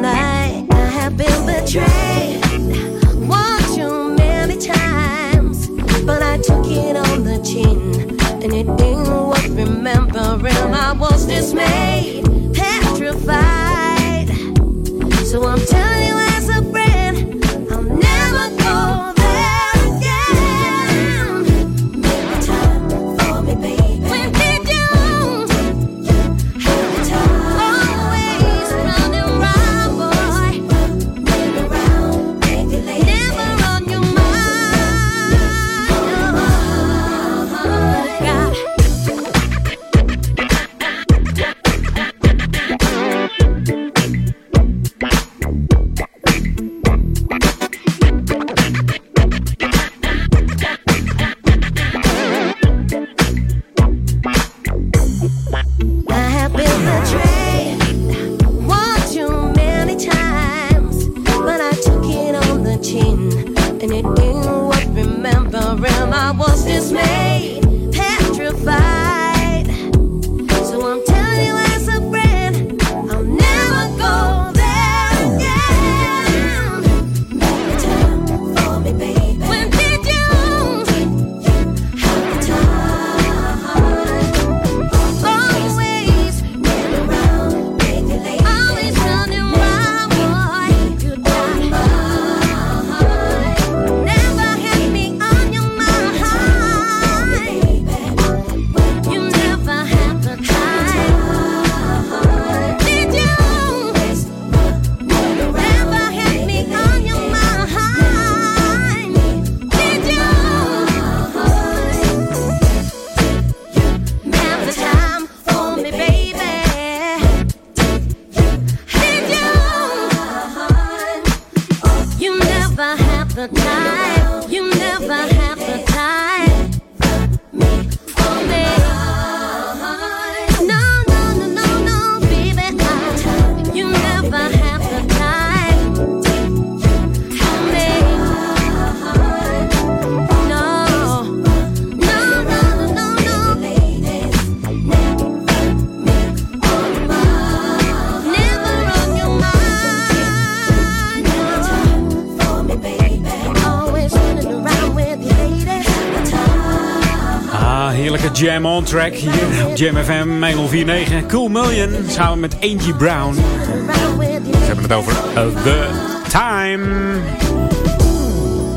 Heerlijke jam on track hier op Jam FM 1049. Cool Million samen met Angie Brown. We hebben het over eh, The Time.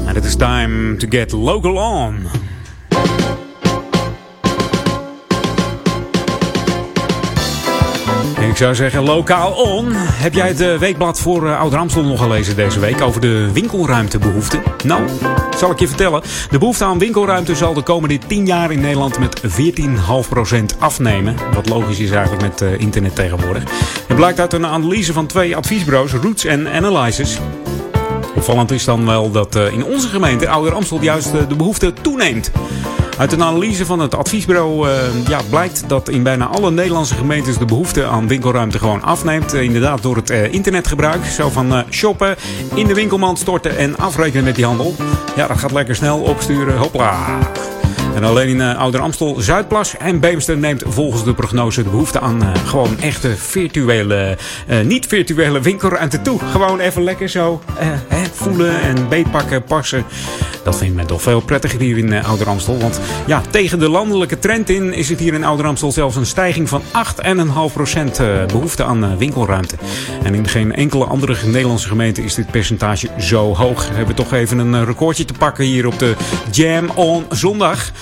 And it is time to get local on. Ik zou zeggen, lokaal on. Heb jij het eh, weekblad voor uh, Ouder Amstel nog gelezen deze week over de winkelruimtebehoefte? Nou, zal ik je vertellen. De behoefte aan winkelruimte zal de komende 10 jaar in Nederland met 14,5% afnemen. Wat logisch is eigenlijk met uh, internet tegenwoordig. Het blijkt uit een analyse van twee adviesbureaus, Roots en Analysis. Opvallend is dan wel dat in onze gemeente, Ouder Amstel, juist de behoefte toeneemt. Uit een analyse van het adviesbureau uh, ja, blijkt dat in bijna alle Nederlandse gemeentes de behoefte aan winkelruimte gewoon afneemt. Uh, inderdaad door het uh, internetgebruik. Zo van shoppen, in de winkelmand storten en afrekenen met die handel. Ja, dat gaat lekker snel opsturen. Hopla. En alleen in uh, Ouder Amstel, Zuidplas en Beemster neemt volgens de prognose de behoefte aan uh, gewoon echte virtuele, uh, niet virtuele winkelruimte toe. Gewoon even lekker zo hè, voelen en beetpakken, passen. Dat vindt men toch veel prettiger hier in Ouder Amstel. Want ja, tegen de landelijke trend in is het hier in Ouder Amstel zelfs een stijging van 8,5% behoefte aan winkelruimte. En in geen enkele andere Nederlandse gemeente is dit percentage zo hoog. We hebben toch even een recordje te pakken hier op de Jam on zondag.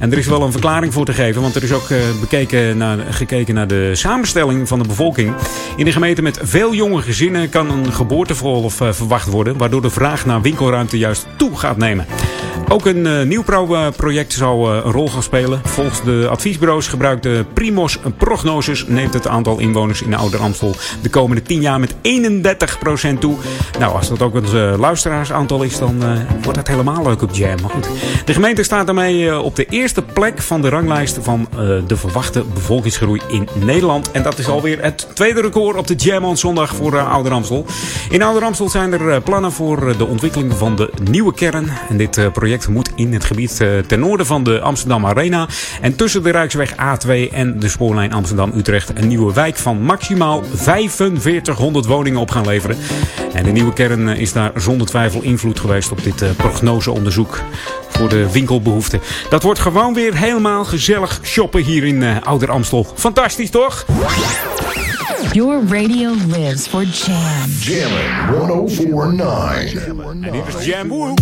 En er is wel een verklaring voor te geven, want er is ook uh, bekeken naar, gekeken naar de samenstelling van de bevolking. In een gemeente met veel jonge gezinnen kan een geboortegolf uh, verwacht worden, waardoor de vraag naar winkelruimte juist toe gaat nemen. Ook een uh, nieuwbouwproject zou een rol gaan spelen. Volgens de adviesbureaus gebruikt de Primos Prognosis neemt het aantal inwoners in de Ouder Amstel de komende 10 jaar met 31% toe. Nou, als dat ook een luisteraarsaantal is, dan wordt dat helemaal leuk op Jam. Maar goed. De gemeente staat daarmee op de eerste plek van de ranglijst van uh, de verwachte bevolkingsgroei in Nederland. En dat is alweer het tweede record op de Jam on zondag voor uh, Ouder Amstel. In Ouder Amstel zijn er uh, plannen voor de ontwikkeling van de nieuwe kern. En dit project moet in het gebied ten noorden van de Amsterdam Arena en tussen de Rijksweg A2 en de spoorlijn Amsterdam-Utrecht een nieuwe wijk van maximaal 4500 woningen op gaan leveren. En de nieuwe kern is daar zonder twijfel invloed geweest op dit prognoseonderzoek voor de winkelbehoeften. Dat wordt gewoon weer helemaal gezellig shoppen hier in uh, Ouder Amstel. Fantastisch toch? Your radio lives for Jam. Jammin' 1049. En dit is Jam Woo.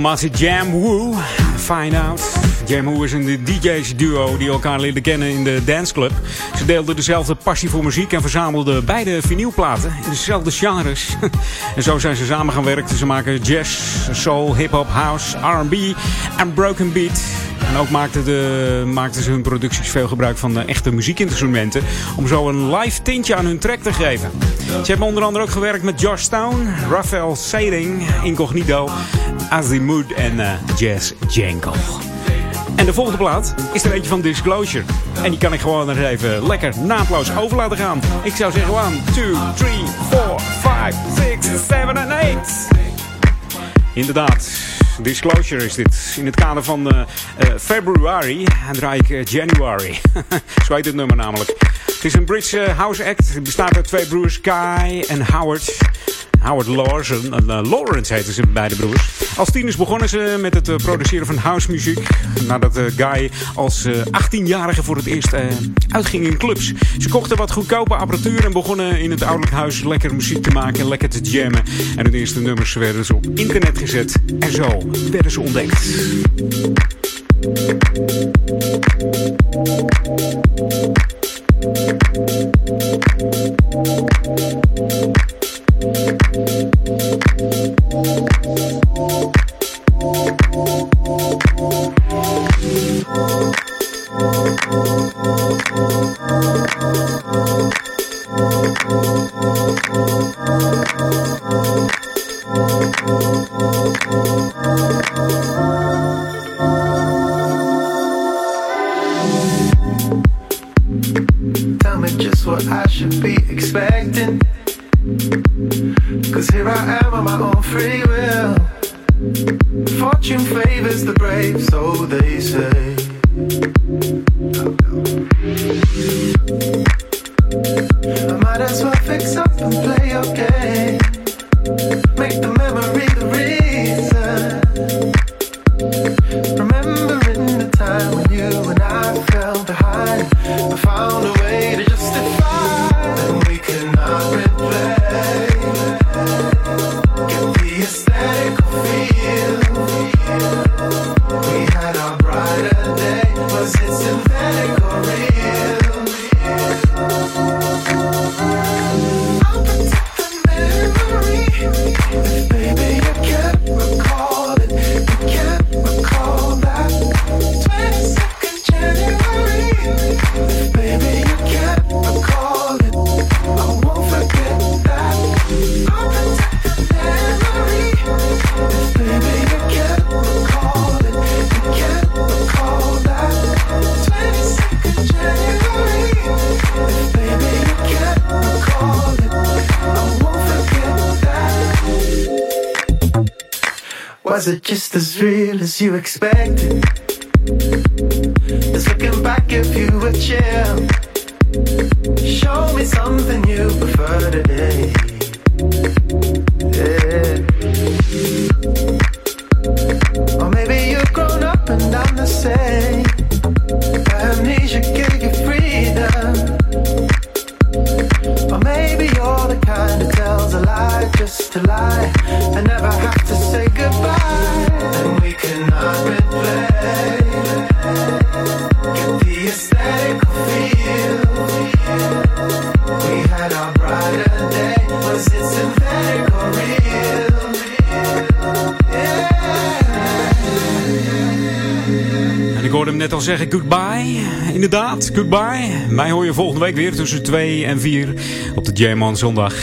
Formatie Jam Woo. Find out. Jam Woo is een DJ's duo die elkaar leerden kennen in de danceclub. Ze deelden dezelfde passie voor muziek en verzamelden beide vinylplaten in dezelfde genres. en zo zijn ze samen gaan werken. Ze maken jazz, soul, hip-hop, house, RB en broken beat. En ook maakten, de, maakten ze hun producties veel gebruik van de echte muziekinstrumenten. Om zo een live tintje aan hun track te geven. Ze hebben onder andere ook gewerkt met Josh Stone, Raphael Sading, Incognito, Azimuth en eh, Jazz Janko. En de volgende plaat is er eentje van Disclosure. En die kan ik gewoon er even lekker naadloos over laten gaan. Ik zou zeggen 1, 2, 3, 4, 5, 6, 7 en 8. Inderdaad, Disclosure is dit. In het kader van eh, February draai ik January. Zo heet het nummer namelijk. Het is een British eh, house act. Het bestaat uit twee broers, Kai en Howard. Howard Lawson, eh, Lawrence heten ze beide broers. Als tieners begonnen ze met het eh, produceren van housemuziek. Nadat eh, Guy als eh, 18-jarige voor het eerst eh, uitging in clubs. Ze kochten wat goedkope apparatuur en begonnen in het ouderlijk huis lekker muziek te maken en lekker te jammen. En hun eerste nummers werden ze op internet gezet. En zo werden ze ontdekt. Goodbye. Mij hoor je volgende week weer tussen 2 en 4 op de Jam on zondag.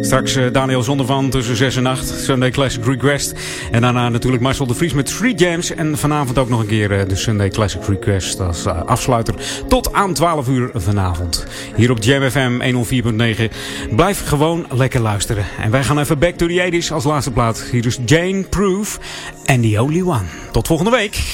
Straks eh, Daniel Zondervan tussen 6 en 8. Sunday Classic Request. En daarna natuurlijk Marcel de Vries met Free Jams. En vanavond ook nog een keer eh, de Sunday Classic Request als eh, afsluiter. Tot aan 12 uur vanavond. Hier op Jam FM 104.9. Blijf gewoon lekker luisteren. En wij gaan even back to the 80s als laatste plaat. Hier is Jane Proof and the Only One. Tot volgende week.